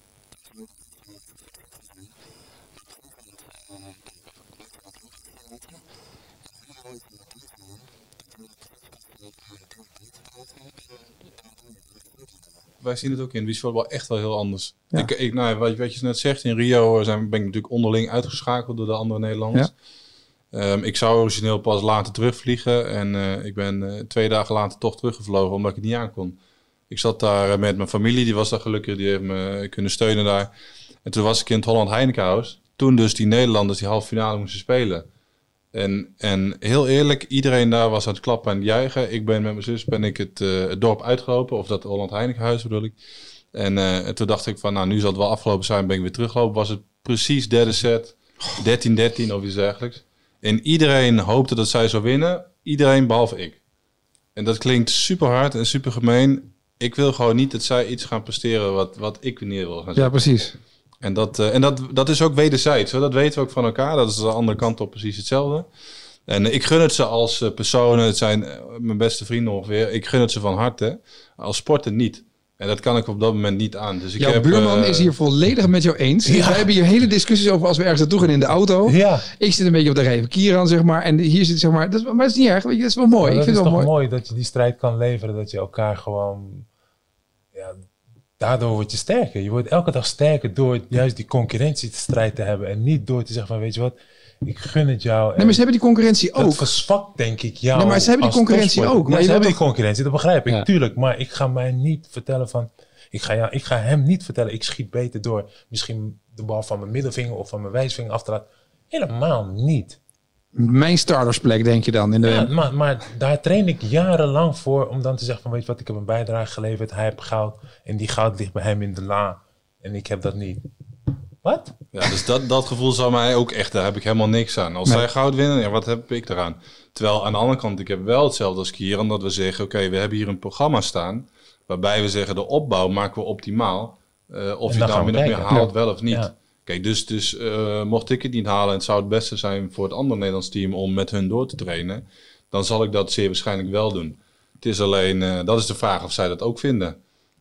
Wij zien het ook in het beachvolleybal echt wel heel anders. Ik, ik, nou, wat, wat je net zegt, in Rio zijn, ben ik natuurlijk onderling uitgeschakeld door de andere Nederlanders. Ehm, ik zou origineel pas later terugvliegen en eh, ik ben eh, twee dagen later toch teruggevlogen omdat ik het niet aankon. Ik zat daar eh, met mijn familie, die was daar gelukkig, die heeft me kunnen steunen daar. En toen was ik in het Holland Heinekenhuis. Toen dus die Nederlanders die halve finale moesten spelen. En, en heel eerlijk, iedereen daar was aan het klappen en het juichen. Ik ben met mijn zus ben ik het, eh, het dorp uitgelopen, of dat Holland Heinekenhuis bedoel ik. En, eh, en toen dacht ik van, nou nu zal het wel afgelopen zijn, ben ik weer teruggelopen. Was het precies derde set, 13-13 of iets dergelijks. En iedereen hoopte dat zij zou winnen, iedereen behalve ik. En dat klinkt super hard en super gemeen. Ik wil gewoon niet dat zij iets gaan presteren wat, wat ik neer wil gaan zetten. ja, precies. En, dat, eh, en dat, dat is ook wederzijds. Hoor. Dat weten we ook van elkaar. Dat is de andere kant op precies hetzelfde. En ik gun het ze als eh, personen. Het zijn eh, mijn beste vrienden ongeveer. Ik gun het ze van harte. Als sporter niet. En dat kan ik op dat moment niet aan. Dus ik Jouw heb, buurman is hier volledig met jou eens. Wij hebben hier hele discussies over als we ergens naartoe gaan in de auto. Ja, Ik zit een beetje op de rij van Kieran, zeg maar. En hier zit, zeg maar... Dat is, maar dat is niet erg, weet je. Dat is wel mooi. maar ik dat vind is het toch wel mooi. mooi. dat je die strijd kan leveren. Dat je elkaar gewoon... Daardoor word je sterker. Je wordt elke dag sterker door juist die concurrentiestrijd te hebben. En niet door te zeggen van weet je wat, ik gun het jou. Nee, maar ze hebben die concurrentie dat ook. verzwakt denk ik jou. Nee, maar ze hebben die concurrentie ook, maar Ja, je ze hebben die concurrentie, dat begrijp ik, Ja. tuurlijk. Maar ik ga mij niet vertellen van... Ik ga, ja, ik ga hem niet vertellen, ik schiet beter door misschien de bal van mijn middelvinger of van mijn wijsvinger af te laten. Helemaal niet. Mijn startersplek, denk je dan. In de, Ja, maar, maar daar train ik jarenlang voor om dan te zeggen van weet je wat, ik heb een bijdrage geleverd, hij heeft goud en die goud ligt bij hem in de la en ik heb dat niet. Wat? Ja, dus dat, dat gevoel zou mij ook echt, daar heb ik helemaal niks aan. Als Nee. zij goud winnen, ja, wat heb ik eraan? Terwijl aan de andere kant, ik heb wel hetzelfde als Kieran, dat we zeggen, oké, we hebben hier een programma staan, waarbij we zeggen, de opbouw maken we optimaal. Eh, of je dan nou min of meer haalt, Ja. wel of niet. Ja. Kijk, dus, dus eh, mocht ik het niet halen en het zou het beste zijn voor het andere Nederlands team om met hun door te trainen, dan zal ik dat zeer waarschijnlijk wel doen. Het is alleen, eh, dat is de vraag of zij dat ook vinden.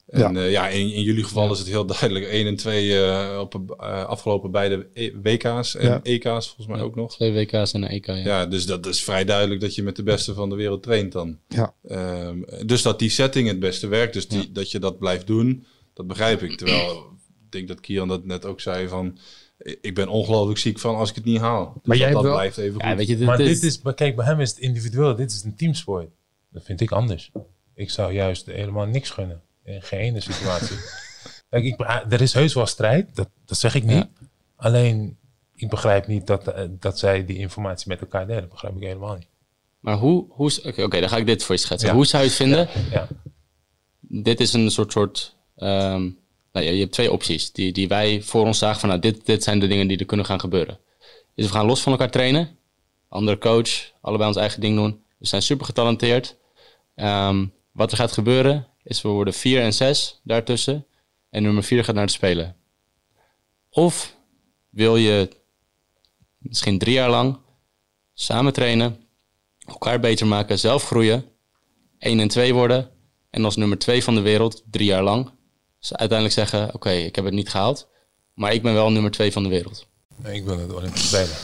En ja, ja in, in, jullie geval is het heel duidelijk 1 en 2 op afgelopen beide e, WK's en EK's volgens mij ook nog. Twee WK's en een EK, ja. ja. dus dat is vrij duidelijk dat je met de beste van de wereld traint dan. Ja. Ehm, dus dat die setting het beste werkt, dus die, dat je dat blijft doen, dat begrijp ik. Terwijl denk dat Kieran dat net ook zei van ik ben ongelooflijk ziek van als ik het niet haal. Dus maar jij dat, wel... blijft even goed. weet je, dit maar dit is, maar kijk, bij hem is het individueel. Dit is een teamsport. Dat vind ik anders. Ik zou juist helemaal niks gunnen. In geen ene situatie. kijk, ik, er is heus wel strijd. Dat, dat zeg ik niet. Alleen, ik begrijp niet dat, eh, dat zij die informatie met elkaar delen. Dat begrijp ik helemaal niet. Maar hoe... hoe Oké, dan ga ik dit voor je schetsen. Hoe zou je het vinden? Ja. Dit is een soort... soort um, nou, je hebt twee opties die, die wij voor ons zagen van nou, dit, dit zijn de dingen die er kunnen gaan gebeuren. Dus we gaan los van elkaar trainen. Andere coach, allebei ons eigen ding doen. We zijn super getalenteerd. Um, wat er gaat gebeuren is we worden 4 en 6 daartussen. En nummer 4 gaat naar de Spelen. Of wil je misschien drie jaar lang samen trainen, elkaar beter maken, zelf groeien, 1 en 2 worden en als nummer 2 van de wereld drie jaar lang ze uiteindelijk zeggen: Oké, ik heb het niet gehaald, maar ik ben wel nummer twee van de wereld. Nee, ik wil het Olympische Spelen.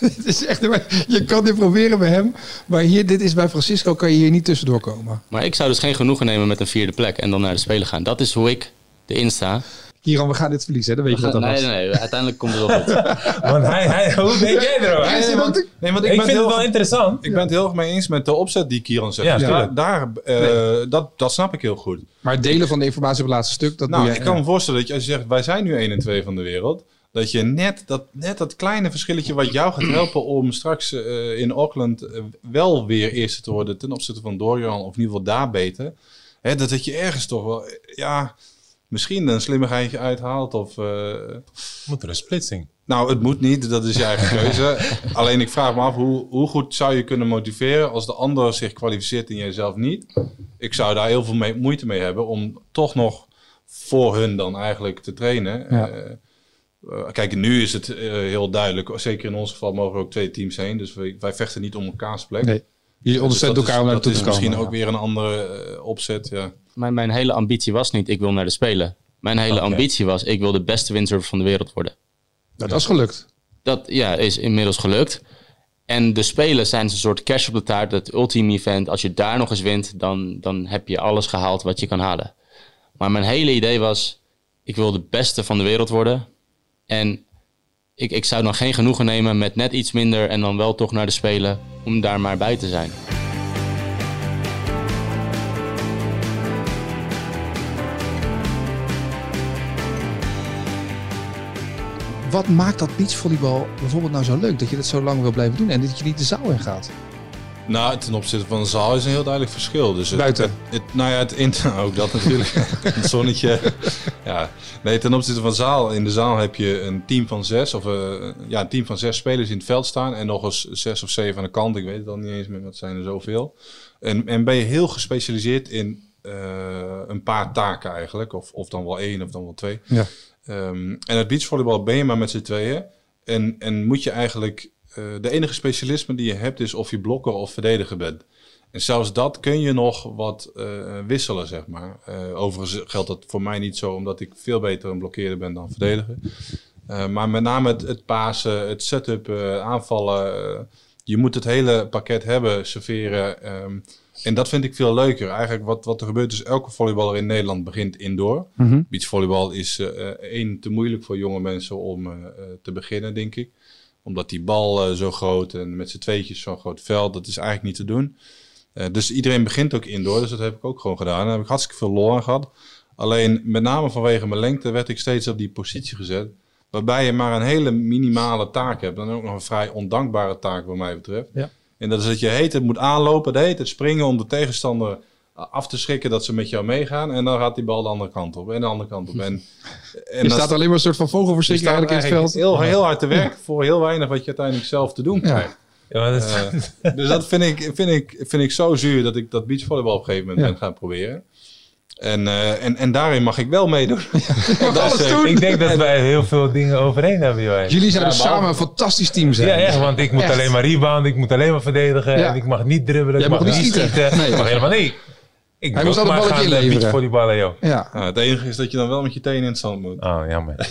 het is echt, je kan dit proberen bij hem, maar hier, dit is bij Francisco, kan je hier niet tussendoor komen. Maar ik zou dus geen genoegen nemen met een vierde plek en dan naar de Spelen gaan. Dat is hoe ik erin sta. Kieran, we gaan dit verliezen, hè? dan weet je dat nee, was. Nee, nee, uiteindelijk komt het wel goed. want hij, hij, hoe denk jij erover? Nee, want, nee, want ik, vind het wel interessant. Ik ben het heel erg mee eens met de opzet die Kieran zegt. Ja, dus daar, daar uh, dat, dat snap ik heel goed. Maar het delen van de informatie op het laatste stuk, dat nou, doe jij, ik kan me voorstellen dat je, als je zegt, wij zijn nu 1 en 2 van de wereld... Dat je net dat, net dat kleine verschilletje wat jou gaat helpen om straks uh, in Auckland uh, wel weer eerste te worden ten opzichte van Dorian, of in ieder geval daar beter. Hè, dat, dat je ergens toch wel, ja, misschien een slimmigheidje uithaalt. Of, uh, moet er een splitsing? Nou, het moet niet. Dat is je eigen keuze. Alleen ik vraag me af, hoe, hoe goed zou je kunnen motiveren als de ander zich kwalificeert en jij zelf niet? Ik zou daar heel veel mee, moeite mee hebben om toch nog voor hun dan eigenlijk te trainen. Ja. Uh, kijk, nu is het uh, heel duidelijk. Zeker in ons geval mogen er ook twee teams heen. Dus wij, wij vechten niet om elkaars plek. Nee. Je ondersteunt dus elkaar om naar te komen. Dat is misschien ook weer een andere uh, opzet, ja. Mijn, mijn hele ambitie was niet, ik wil naar de Spelen. Mijn hele okay. ambitie was, ik wil de beste windsurfer van de wereld worden. Nou, dat is gelukt. Dat ja, is inmiddels gelukt. En de Spelen zijn een soort cash op de taart, het ultieme event. Als je daar nog eens wint, dan, dan heb je alles gehaald wat je kan halen. Maar mijn hele idee was, ik wil de beste van de wereld worden. En ik, ik zou dan geen genoegen nemen met net iets minder en dan wel toch naar de Spelen om daar maar bij te zijn. Wat maakt dat beachvolleybal bijvoorbeeld nou zo leuk dat je dat zo lang wil blijven doen en dat je niet de zaal in gaat? Nou, ten opzichte van de zaal is een heel duidelijk verschil. Dus het, Buiten? Het, het, nou ja, het inter, ook dat natuurlijk. het zonnetje. Ja. Nee, ten opzichte van de zaal. In de zaal heb je een team van zes, of uh, ja, een team van zes spelers in het veld staan. En nog eens zes of zeven aan de kant. Ik weet het al niet eens meer, wat zijn er zoveel. En, en ben je heel gespecialiseerd in uh, een paar taken eigenlijk. Of, of dan wel één, of dan wel twee. Ja. Um, en het beachvolleybal ben je maar met z'n tweeën. En, en moet je eigenlijk de enige specialisme die je hebt is of je blokker of verdediger bent. En zelfs dat kun je nog wat uh, wisselen, zeg maar. Uh, overigens geldt dat voor mij niet zo, omdat ik veel beter een blokkeerder ben dan verdediger. maar met name het, het pasen, het setup, aanvallen. je moet het hele pakket hebben, serveren. Um, en dat vind ik veel leuker. Eigenlijk wat, wat er gebeurt is, elke volleyballer in Nederland begint indoor. Mm -hmm. Beachvolleybal is één, te moeilijk voor jonge mensen om te beginnen, denk ik omdat die bal uh, zo groot en met z'n tweetjes zo'n groot veld, dat is eigenlijk niet te doen. Uh, dus iedereen begint ook indoor, dus dat heb ik ook gewoon gedaan. Daar heb ik hartstikke veel lol gehad. Alleen met name vanwege mijn lengte werd ik steeds op die positie gezet. Waarbij je maar een hele minimale taak hebt. Dan ook nog een vrij ondankbare taak wat mij betreft. Ja. En dat is dat je heet het moet aanlopen, de heet het springen om de tegenstander af te schrikken dat ze met jou meegaan. En dan gaat die bal de andere kant op en de andere kant op. En, en je staat alleen maar een soort van vogelverschrikking eigenlijk in het veld. Heel, heel hard te werk voor heel weinig wat je uiteindelijk zelf te doen krijgt. Ja, dat uh, dus dat vind ik, vind, ik, vind ik zo zuur dat ik dat beachvolleybal op een gegeven moment ja. ben gaan proberen. En, uh, en, en daarin mag ik wel meedoen. Ja, dat is, uh, ik denk dat wij heel veel dingen overeen hebben. Joh. Jullie zijn ja, samen een fantastisch team zijn. Ja, echt, want ik moet echt. alleen maar rebounden, ik moet alleen maar verdedigen. En ik mag niet dribbelen, ik mag, mag niet schieten. Nee. Ik mag helemaal niet. Ik Hij moest altijd maar balletje inleveren. volleyballen, joh. Ja. Ja, het enige is dat je dan wel met je tenen in het zand moet. Oh, jammer.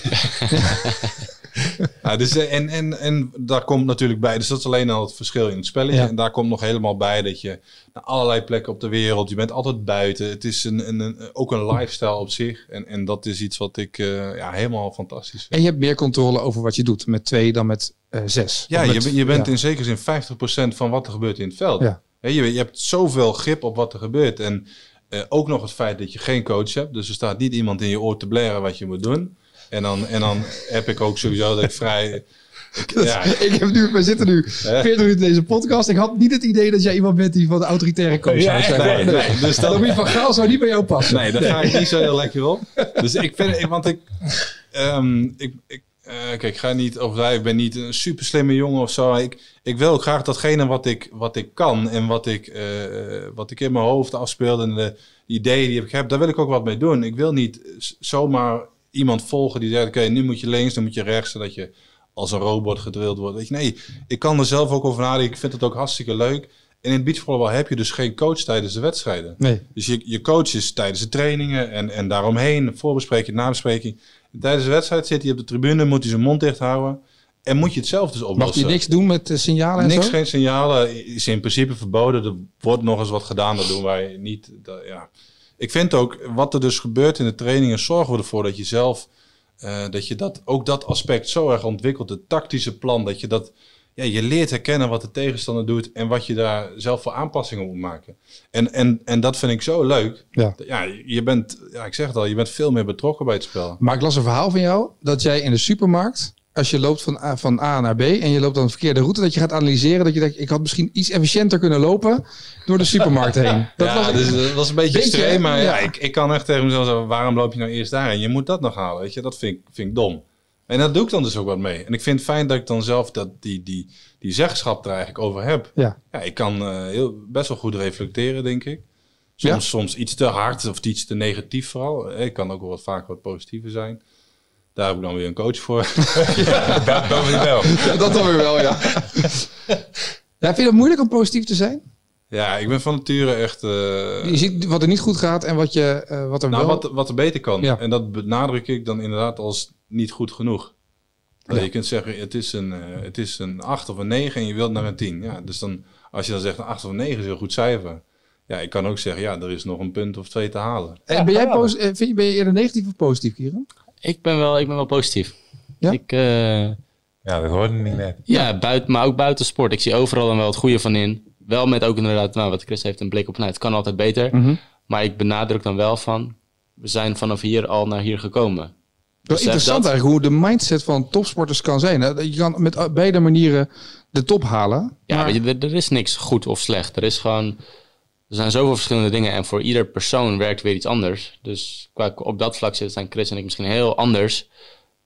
Ja, dus, eh, en, en, en daar komt natuurlijk bij, dus dat is alleen al het verschil in het spelletje. Ja. En daar komt nog helemaal bij dat je naar allerlei plekken op de wereld, je bent altijd buiten. Het is een, een, een, ook een lifestyle op zich. En, en dat is iets wat ik eh, ja, helemaal fantastisch vind. En je hebt meer controle over wat je doet met twee dan met eh, zes. Ja, je, je bent ja. in zekere zin 50% van wat er gebeurt in het veld. Ja. Je, je hebt zoveel grip op wat er gebeurt. En eh, ook nog het feit dat je geen coach hebt. Dus er staat niet iemand in je oor te blaren wat je moet doen. En dan, en dan heb ik ook sowieso dat ik vrij... Ik, ja, Ik heb nu, we zitten nu 40 minuten in deze podcast. Ik had niet het idee dat jij iemand bent die van de autoritaire coach Ja, zijn. nee, nee, dus dat- van Gaal zou niet bij jou passen. Nee, daar ga ik niet zo heel lekker op. Dus ik vind, want ik, ehm, ik, ik eh, kijk, ik ga niet overdrijven. Ik ben niet een super slimme jongen of zo. Ik, ik wil graag datgene wat ik, wat ik kan en wat ik, eh, wat ik in mijn hoofd afspeel en de ideeën die ik heb, daar wil ik ook wat mee doen. Ik wil niet zomaar iemand volgen die zegt, oké, nu moet je links, dan moet je rechts, zodat je als een robot gedrild wordt. Weet je, nee, ik kan er zelf ook over nadenken. Ik vind het ook hartstikke leuk. En in het beachvolleybal heb je dus geen coach tijdens de wedstrijden. Nee. Dus je, je coach is tijdens de trainingen en, en daaromheen, voorbespreking, nabespreking. Tijdens de wedstrijd zit hij op de tribune, moet hij zijn mond dicht houden. En moet je het zelf dus Mag oplossen. je niks doen met eh, signalen en Niks, zo? geen signalen. Is in principe verboden. Er wordt nog eens wat gedaan. Dat doen wij niet. Dat, ja. Ik vind ook, wat er dus gebeurt in de trainingen, zorgen we ervoor dat je zelf, eh, dat je dat, ook dat aspect zo erg ontwikkelt. Het tactische plan, dat je dat, ja, je leert herkennen wat de tegenstander doet en wat je daar zelf voor aanpassingen moet maken. En, en, en dat vind ik zo leuk. Ja. Ja, je bent, ja, ik zeg het al, je bent veel meer betrokken bij het spel. Maar ik las een verhaal van jou dat jij in de supermarkt, als je loopt van A, van A naar B en je loopt dan de verkeerde route, dat je gaat analyseren dat je denkt, ik had misschien iets efficiënter kunnen lopen door de supermarkt heen. Dat ja, was, dus dat was een beetje extreem, maar ja, ja. ik, ik kan echt tegen mezelf zeggen, waarom loop je nou eerst daarheen? Je moet dat nog halen, weet je. Dat vind ik, vind ik dom. En daar doe ik dan dus ook wat mee. En ik vind het fijn dat ik dan zelf dat, die, die, die zeggenschap er eigenlijk over heb. ja. Ja, ik kan eh, heel, best wel goed reflecteren, denk ik. Soms, Ja. soms iets te hard of iets te negatief vooral. Ik kan ook wel wat vaker wat positiever zijn. Daar heb ik dan weer een coach voor. dat, dat weer wel. dat dan weer wel, ja. ja. Vind je het moeilijk om positief te zijn? ja, ik ben van nature echt... eh, Je ziet wat er niet goed gaat en wat, je, eh, wat er Nou, wel... wat, wat er beter kan. Ja. En dat benadruk ik dan inderdaad als niet goed genoeg. Ja. Je kunt zeggen, het is, een, eh, het is een 8 of een 9 en je wilt naar een 10. Ja, dus dan, als je dan zegt een 8 of een 9 is een goed cijfer. Ja, ik kan ook zeggen, ja, er is nog een punt of twee te halen. En ben, jij eh, vind je, ben je eerder negatief of positief, Kieran? Ik ben wel, ik ben wel positief. Ja? Ik, eh, Ja, dat hoorde ik net. ja, buiten, maar ook buiten sport. Ik zie overal dan wel het goede van in. Wel met ook inderdaad, nou, wat Chris heeft, een blik op. Nou, het kan altijd beter. Mhm. Maar ik benadruk dan wel van, we zijn vanaf hier al naar hier gekomen. Wel Besef interessant dat- eigenlijk hoe de mindset van topsporters kan zijn. hè. Je kan met uh, beide manieren de top halen. Ja, maar- weet je, er, is niks goed of slecht. Er is gewoon, er zijn zoveel verschillende dingen en voor ieder persoon werkt weer iets anders. Dus qua, op dat vlak zitten zijn Chris en ik misschien heel anders,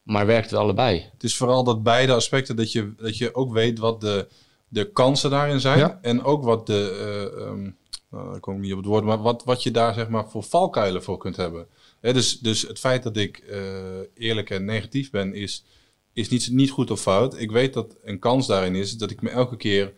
maar werkt het allebei. Het is vooral dat beide aspecten, dat je, dat je ook weet wat de, de kansen daarin zijn. Ja. En ook wat de, eh, ehm, nou, ik kom niet op het woord, maar wat, wat je daar zeg maar voor valkuilen voor kunt hebben. Dus, dus het feit dat ik eh, eerlijk en negatief ben, is, is niet, niet goed of fout. Ik weet dat een kans daarin is dat ik me elke keer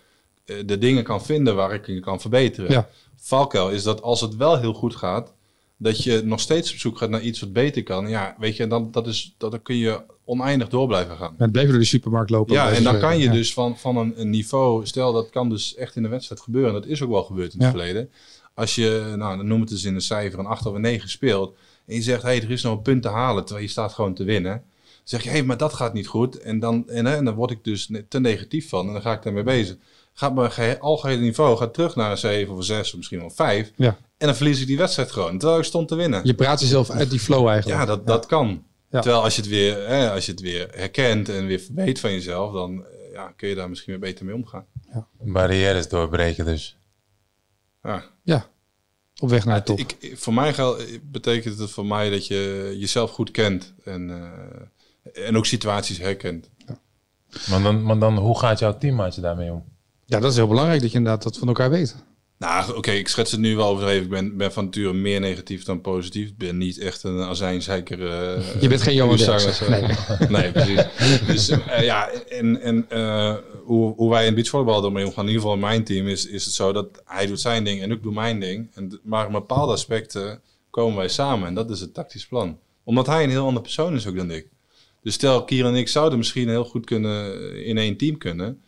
eh, de dingen kan vinden waar ik in kan verbeteren. Ja. Valkuil is dat als het wel heel goed gaat, dat je nog steeds op zoek gaat naar iets wat beter kan. Ja, weet je, dan, dat is, dat, dan kun je oneindig door blijven gaan. Met blijven door de supermarkt lopen. Ja, en dan kan je Ja. dus van, van een, een niveau, stel dat kan dus echt in de wedstrijd gebeuren. En dat is ook wel gebeurd in het Ja. verleden. Als je, nou, dan noem het eens in een cijfer, een 8 of een 9 speelt. En je zegt, hé, hey, er is nog een punt te halen, terwijl je staat gewoon te winnen. Dan zeg je, hé, hey, maar dat gaat niet goed. En dan, en, dan word ik dus te negatief van en dan ga ik daarmee bezig. Gaat mijn gehe- algehele niveau gaat terug naar een 7 of een 6 of misschien wel een 5. Ja. En dan verlies ik die wedstrijd gewoon, terwijl ik stond te winnen. Je praat jezelf uit die flow eigenlijk. Ja, dat, dat kan. Ja. Terwijl als je, het weer, hè, als je het weer herkent en weer weet van jezelf, dan eh, ja, kun je daar misschien weer beter mee omgaan. Barrières doorbreken dus. Ja. Ja. Op weg naar de top. Ik, voor mij gel- betekent het voor mij dat je jezelf goed kent en, eh, en ook situaties herkent. Maar dan, maar dan, hoe gaat jouw teammaatje daarmee om? Ja, dat is heel belangrijk dat je inderdaad dat van elkaar weet. Nou, oké, ik schets het nu wel overdreven. Ik ben, ben van nature meer negatief dan positief. Ik ben niet echt een azijnzeiker. eh Je bent geen Derksen. zo. Nee. Nee, precies. Dus eh, ja, en, en eh, hoe, hoe wij in beachvolleybal ermee omgaan, in ieder geval in mijn team, is, is het zo dat hij doet zijn ding en ik doe mijn ding. En, maar in bepaalde aspecten komen wij samen en dat is het tactisch plan. Omdat hij een heel ander persoon is ook dan ik. Dus stel, Kier en ik zouden misschien heel goed kunnen in één team kunnen.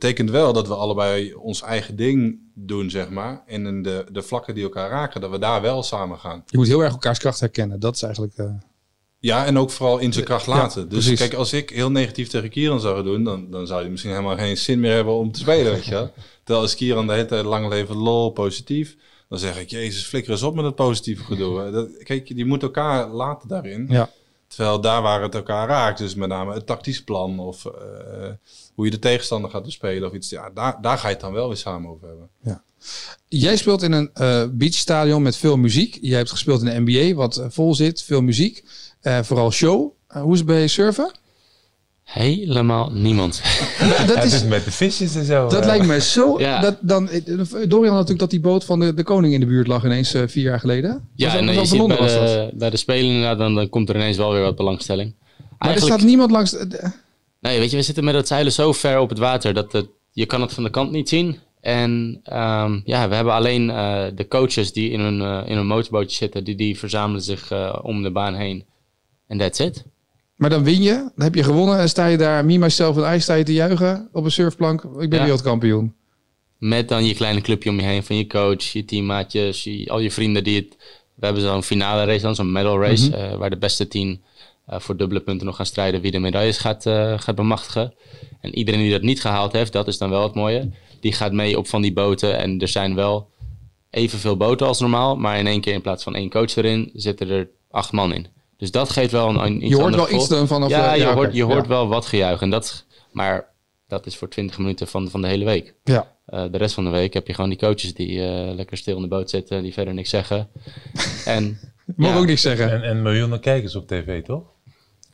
Betekent wel dat we allebei ons eigen ding doen, zeg maar. En in de, de vlakken die elkaar raken, dat we daar wel samen gaan. Je moet heel erg elkaars kracht herkennen. Dat is eigenlijk... eh, Ja, en ook vooral in zijn kracht Ja, laten. dus kijk, als ik heel negatief tegen Kieran zou doen, dan, dan zou hij misschien helemaal geen zin meer hebben om te spelen, weet je. Terwijl als Kieran de hele tijd lang leven lol, positief, dan zeg ik, jezus, flikker eens op met het positieve gedoe. Dat, kijk, die moet elkaar laten daarin. ja. Terwijl daar waar het elkaar raakt, dus met name het tactisch plan of eh, hoe je de tegenstander gaat bespelen of iets, ja, daar, daar ga je het dan wel weer samen over hebben. Jij speelt in een eh beachstadion met veel muziek. Jij hebt gespeeld in de NBA, wat eh, vol zit. Veel muziek. Eh, vooral show. Hoe is het bij surfen? Helemaal niemand. dat Ja, is, dus met de visjes en zo. dat eh. lijkt me zo... Ja. Dat, dan, eh, Dorian had natuurlijk dat die boot van de, de koning in de buurt lag ineens eh, vier jaar geleden. Ja, Was en was je dat ziet Londen bij de, bij de Spelen inderdaad, dan, dan komt er ineens wel weer wat belangstelling. Maar er staat niemand langs... de- de- Nee, weet je, we zitten met het zeilen zo ver op het water dat het, je kan het van de kant niet zien. En ehm, ja, we hebben alleen eh, de coaches die in hun, eh, in hun motorbootje zitten, die, die verzamelen zich eh, om de baan heen. En that's it. Maar dan win je, dan heb je gewonnen en sta je daar, me, myself en I, sta je te juichen op een surfplank. Ik ben Ja. wereldkampioen. Met dan je kleine clubje om je heen van je coach, je teammaatjes, je- al je vrienden die het... We hebben zo'n finale race dan, zo'n medal race, Mhm. eh, waar de beste tien eh, voor dubbele punten nog gaan strijden wie de medailles gaat, eh, gaat bemachtigen. En iedereen die dat niet gehaald heeft, dat is dan wel het mooie, die gaat mee op van die boten. En er zijn wel evenveel boten als normaal, maar in één keer in plaats van één coach erin, zitten er acht man in. Dus dat geeft wel een, een iets Je hoort wel iets dan vanaf... Ja, je oké. hoort, je hoort Ja. wel wat gejuich. En dat, maar dat is voor 20 minuten van, van de hele week. Ja. Eh, de rest van de week heb je gewoon die coaches die eh, lekker stil in de boot zitten, die verder niks zeggen. en Mag ja, ook niks zeggen. En, en miljoenen kijkers op tv, toch?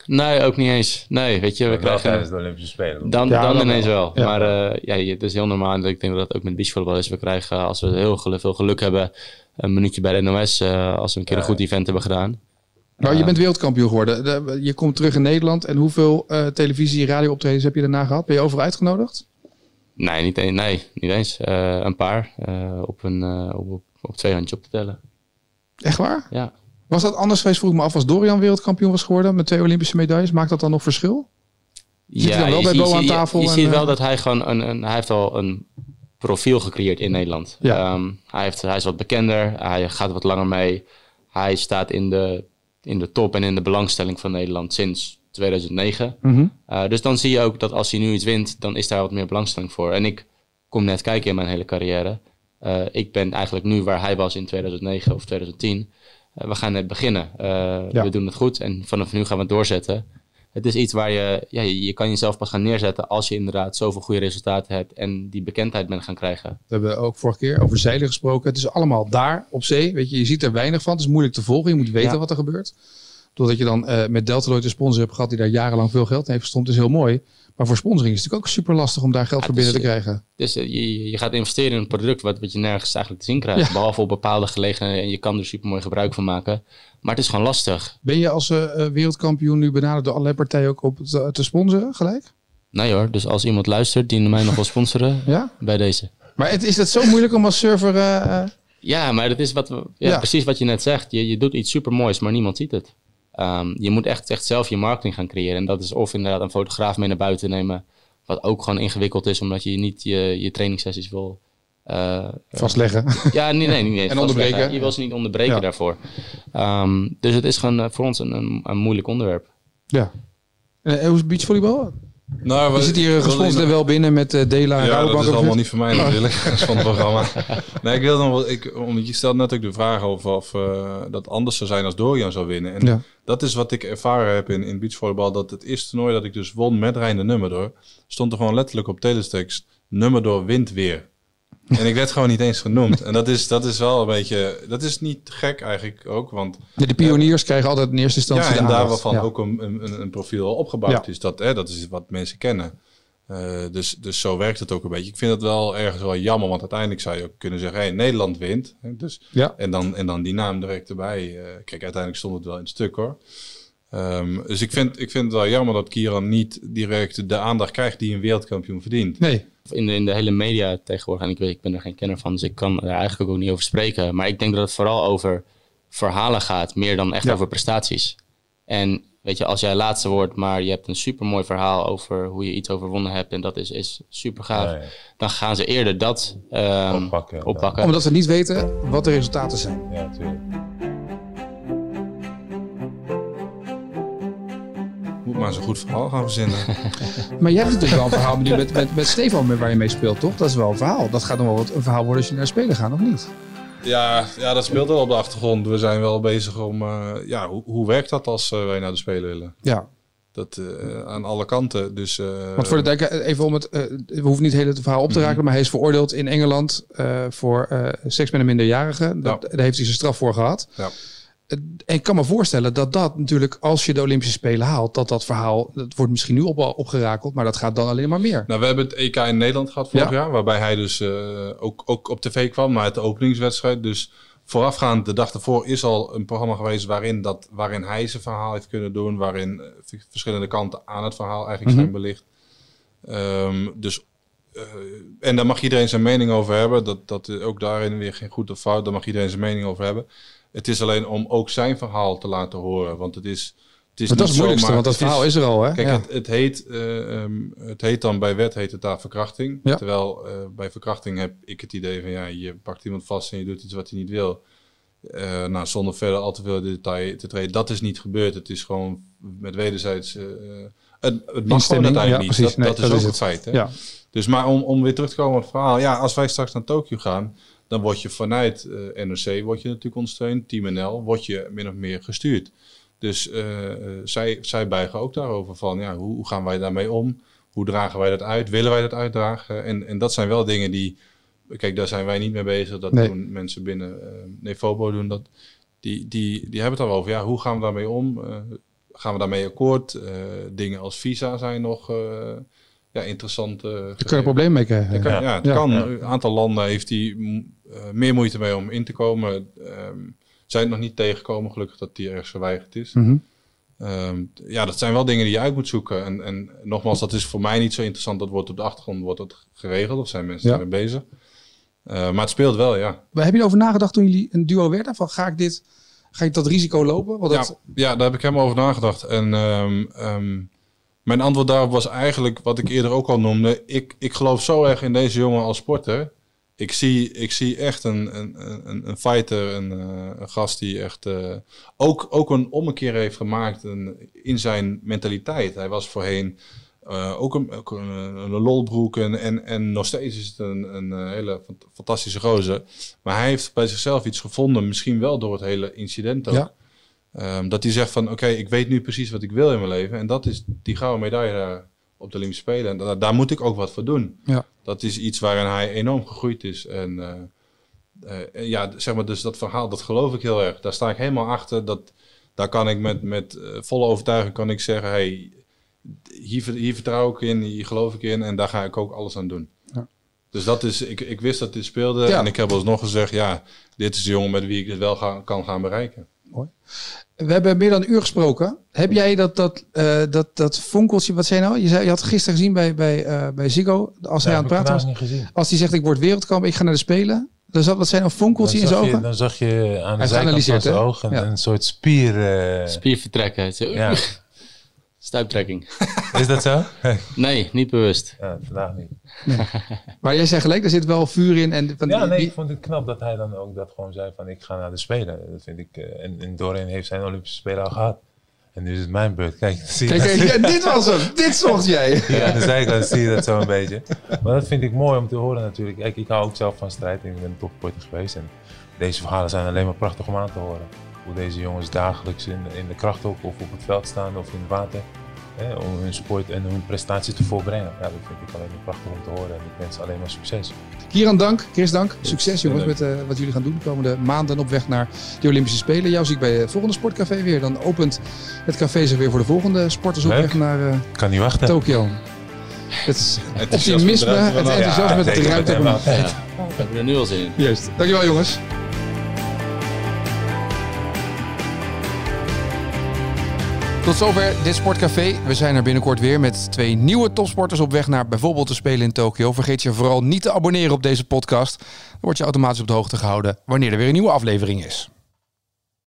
Nee, ook niet eens. Nee, weet je, we krijgen... tijdens de Olympische Spelen. Dan, Ja, dan dan ineens wel. Ja. Maar eh, ja, het is heel normaal. Ik denk dat dat ook met beachvolleybal is. We krijgen, als we heel veel geluk hebben, een minuutje bij de NOS. eh, als we een keer een goed event hebben gedaan. Nou, je bent wereldkampioen geworden. De- je komt terug in Nederland. En hoeveel eh, televisie- radio optredens heb je daarna gehad? Ben je overal uitgenodigd? Nee, niet, een- nee, niet eens. Eh, een paar. eh, op, een, eh, op, op, op twee handjes op te tellen. Echt waar? Ja. Was dat anders geweest, vroeg ik me af, als Dorian wereldkampioen was geworden met twee Olympische medailles? Maakt dat dan nog verschil? Zit hij dan wel je bij Bo aan je- tafel Je, en, ziet eh, wel dat hij gewoon een, een... Hij heeft al een profiel gecreëerd in Nederland. Ja. Ehm, hij, heeft, hij is wat bekender. Hij gaat wat langer mee. Hij staat in de, in de top en in de belangstelling van Nederland sinds 2009. Mhm. Uh, dus dan zie je ook dat als hij nu iets wint, dan is daar wat meer belangstelling voor. En ik kom net kijken in mijn hele carrière. Uh, ik ben eigenlijk nu waar hij was in 2009 of 2010. Uh, we gaan net beginnen. Ja. We doen het goed en vanaf nu gaan we het doorzetten. Het is iets waar je, ja, je kan jezelf pas gaan neerzetten als je inderdaad zoveel goede resultaten hebt en die bekendheid bent gaan krijgen. We hebben ook vorige keer over zeilen gesproken. Het is allemaal daar op zee. Weet je, je ziet er weinig van. Het is moeilijk te volgen. Je moet weten Ja. wat er gebeurt. Doordat je dan eh, met Deltaloid een sponsor hebt gehad die daar jarenlang veel geld in heeft gestopt, is heel mooi. Maar voor sponsoring is het natuurlijk ook super lastig om daar geld Ja, voor het binnen te krijgen. Dus uh, je, je gaat investeren in een product wat, wat je nergens eigenlijk te zien krijgt. Ja. Behalve op bepaalde gelegenheden en je kan er super mooi gebruik van maken. Maar het is gewoon lastig. Ben je als eh, eh, wereldkampioen nu benaderd door allerlei partijen ook op te, te sponsoren gelijk? Nee hoor, dus als iemand luistert die mij nog wil sponsoren, Ja? bij deze. Maar het, is dat zo moeilijk om als server... eh, eh, Ja, maar dat is wat we, ja, Ja. precies wat je net zegt. Je, je doet iets super moois, maar niemand ziet het. Ehm, je moet echt, echt zelf je marketing gaan creëren. En dat is of inderdaad een fotograaf mee naar buiten nemen. Wat ook gewoon ingewikkeld is, omdat je niet je, je trainingssessies wil. eh, vastleggen. ja, nee, nee, niet eens En onderbreken. Je wil ze niet onderbreken Ja. daarvoor. Ehm, dus het is gewoon eh, voor ons een, een, een moeilijk onderwerp. ja. En, eh, hoe is beachvolleybal? Nou, We zitten hier gesponsord wel binnen met eh Dela en Ja, dat is allemaal niet voor mij natuurlijk. Dat is van het programma. Nee, ik wil dan wel. Ik, omdat je stelt net ook de vraag over of eh, dat anders zou zijn als Dorian zou winnen. En Ja. dat is wat ik ervaren heb in, in beachvolleybal. Dat het eerste toernooi dat ik dus won met Rijn de Nummerdoor, stond er gewoon letterlijk op teletext: Nummerdoor wint weer. En ik werd gewoon niet eens genoemd. En dat is, dat is wel een beetje. Dat is niet gek eigenlijk ook. Want Ja, de pioniers krijgen altijd in eerste instantie ja, en daar waarvan Ja. ook een, een, een profiel opgebouwd Ja. is. Dat, hè, dat is wat mensen kennen. Eh, dus, dus zo werkt het ook een beetje. Ik vind het wel ergens wel jammer, want uiteindelijk zou je ook kunnen zeggen: hey, Nederland wint. Hè, dus, Ja. en, dan, en dan die naam direct erbij. Eh, kijk, uiteindelijk stond het wel in het stuk hoor. Ehm, dus ik vind, ik vind het wel jammer dat Kieran niet direct de aandacht krijgt die een wereldkampioen verdient. Nee. In de, in de hele media tegenwoordig, en ik, weet, ik ben er geen kenner van, dus ik kan er eigenlijk ook niet over spreken. Maar ik denk dat het vooral over verhalen gaat, meer dan echt Ja. over prestaties. En weet je, als jij laatste wordt, maar je hebt een supermooi verhaal over hoe je iets overwonnen hebt en dat is, is super gaaf, Ja, ja. dan gaan ze eerder dat ehm, Oppakken, oppakken. Omdat ze niet weten wat de resultaten zijn. Ja, natuurlijk. Moet maar zo'n goed verhaal gaan verzinnen. Maar jij hebt natuurlijk wel een verhaal nu met, met, met Stefan met waar je mee speelt, toch? Dat is wel een verhaal. Dat gaat nog wel wat een verhaal worden als je naar spelen gaat, of niet? ja, ja, dat speelt wel op de achtergrond. We zijn wel bezig om, eh, ja, hoe, hoe werkt dat als eh, wij naar de Spelen willen? Ja. Dat eh, aan alle kanten. Dus, eh, Want voor de duiken, even om het, eh, we hoeven niet het hele verhaal op te raken, maar hij is veroordeeld in Engeland eh, voor eh, seks met een minderjarige. Dat, Daar heeft hij zijn straf voor gehad. Ja. En ik kan me voorstellen dat dat natuurlijk, als je de Olympische Spelen haalt, dat dat verhaal, dat wordt misschien nu op, opgerakeld, maar dat gaat dan alleen maar meer. Nou, we hebben het EK in Nederland gehad vorig Ja. jaar, waarbij hij dus eh, ook, ook op tv kwam, maar het de openingswedstrijd. Dus voorafgaand, de dag ervoor, is al een programma geweest waarin, dat, waarin hij zijn verhaal heeft kunnen doen, waarin eh, verschillende kanten aan het verhaal eigenlijk zijn belicht. Ehm, dus, eh, en daar mag iedereen zijn mening over hebben. Dat, dat ook daarin weer geen goed of fout, daar mag iedereen zijn mening over hebben. Het is alleen om ook zijn verhaal te laten horen, want het is. Het is Maar dat is niet het moeilijkste, zomaar- want dat het is- verhaal is er al, hè? Kijk, ja. het, het, heet, eh, ehm, het heet dan bij wet heet het daar verkrachting. Ja. Terwijl eh, bij verkrachting heb ik het idee van ja, je pakt iemand vast en je doet iets wat hij niet wil. Eh, nou, zonder verder al te veel in detail te treden. Dat is niet gebeurd. Het is gewoon met wederzijds. het, het mag gewoon uiteindelijk ja, niet. precies. Dat, Nee, dat is ook is het. feit. Hè? ja. Dus maar om, om weer terug te komen op het verhaal. Ja, als wij straks naar Tokio gaan, dan word je vanuit eh NOC word je natuurlijk ondersteund. Team NL word je min of meer gestuurd. Dus eh, eh, zij, zij buigen ook daarover van, ja, hoe, hoe gaan wij daarmee om? Hoe dragen wij dat uit? Willen wij dat uitdragen? En, en dat zijn wel dingen die, kijk, daar zijn wij niet mee bezig. Dat Nee. doen mensen binnen eh Nefobo doen dat. Die, die, die hebben het daarover. Ja, hoe gaan we daarmee om? Gaan we daarmee akkoord? Dingen als visa zijn nog ja, interessant. eh, Daar kun je gegeven. een probleem mee krijgen. Ja, kan, ja. ja, het Ja. kan. Een aantal landen heeft hij mm, eh, meer moeite mee om in te komen. Ehm zijn het nog niet tegengekomen, gelukkig dat die ergens verweigerd is. Mhm. Ehm, ja, dat zijn wel dingen die je uit moet zoeken. En, en nogmaals, dat is voor mij niet zo interessant. Dat wordt op de achtergrond wordt dat geregeld. Of zijn mensen Ja. daarmee bezig. Eh, maar het speelt wel, ja. Maar heb je erover nagedacht toen jullie een duo werden? Van ga ik dit, ga ik dat risico lopen? Want dat, Ja, ja, daar heb ik helemaal over nagedacht. En ehm, ehm, mijn antwoord daarop was eigenlijk wat ik eerder ook al noemde. Ik, ik geloof zo erg in deze jongen als sporter. Ik zie, ik zie echt een, een, een, een fighter, een, eh, een gast die echt eh, ook, ook een ommekeer heeft gemaakt een, in zijn mentaliteit. Hij was voorheen eh, ook een, ook een, een lolbroek en, en, en nog steeds is het een, een hele fant- fantastische gozer. Maar hij heeft bij zichzelf iets gevonden, misschien wel door het hele incident ook. Ja. Ehm, dat hij zegt van, oké, ik weet nu precies wat ik wil in mijn leven. En dat is die gouden medaille daar op de Olympische Spelen. En daar, daar moet ik ook wat voor doen. Ja. Dat is iets waarin hij enorm gegroeid is. En eh, eh, ja, zeg maar, dus dat verhaal, dat geloof ik heel erg. Daar sta ik helemaal achter. Dat, daar kan ik met, met eh, volle overtuiging kan ik zeggen, hey, hier, hier vertrouw ik in, hier geloof ik in. En daar ga ik ook alles aan doen. Ja. Dus dat is, ik, ik wist dat dit speelde. Ja. En ik heb alsnog gezegd, ja, dit is de jongen met wie ik het wel ga, kan gaan bereiken. We hebben meer dan een uur gesproken. Heb jij dat, dat, eh, dat, dat fonkeltje, wat zei je nou? Je, zei, je had gisteren gezien bij, bij, eh, bij Ziggo, als hij aan het praten was. niet gezien. Als hij zegt, ik word wereldkampioen, ik ga naar de Spelen. Dan zat, wat zijn nou fonkeltje in Dan zijn zag, je, ogen? dan zag je aan de zijkant van zijn oog een, Ja. een soort spier. eh, Spier vertrekken. Zo, ja. Stuiptrekking. Is dat zo? Nee, niet bewust. ja, vandaag niet. Maar jij zei gelijk, er zit wel vuur in. En van Ja, die- nee, die- ik vond het knap dat hij dan ook dat gewoon zei van ik ga naar de Spelen. Dat vind ik, eh, en, en Doreen heeft zijn Olympische Spelen al gehad. En nu is het mijn beurt. Kijk, zie je Kijk, dat? kijk, ja, dit was hem. dit zocht jij. Ja, aan de zijkant zie je dat zo een beetje. Maar dat vind ik mooi om te horen natuurlijk. Kijk, ik hou ook zelf van strijd en ik ben topsporter geweest. En deze verhalen zijn alleen maar prachtig om aan te horen. Hoe deze jongens dagelijks in, in de krachthok of op het veld staan of in het water. Hè, om hun sport en hun prestatie te volbrengen. Ja, dat vind ik alleen maar prachtig om te horen. En ik wens alleen maar succes. Kieran, dank. Chris, dank. Succes jongens met eh, wat jullie gaan doen de komende maanden op weg naar de Olympische Spelen. Jou zie ik bij het volgende sportcafé weer. Dan opent het café zich weer voor de volgende sporters op Leuk. weg naar eh, kan niet wachten. Tokio. Het optimisme, het enthousiasme, het ook. hebben we Ja, altijd. ik heb er nu al zin in. Juist. Dankjewel jongens. Tot zover dit Sportcafé. We zijn er binnenkort weer met twee nieuwe topsporters op weg naar bijvoorbeeld de Spelen in Tokio. Vergeet je vooral niet te abonneren op deze podcast. Dan word je automatisch op de hoogte gehouden wanneer er weer een nieuwe aflevering is.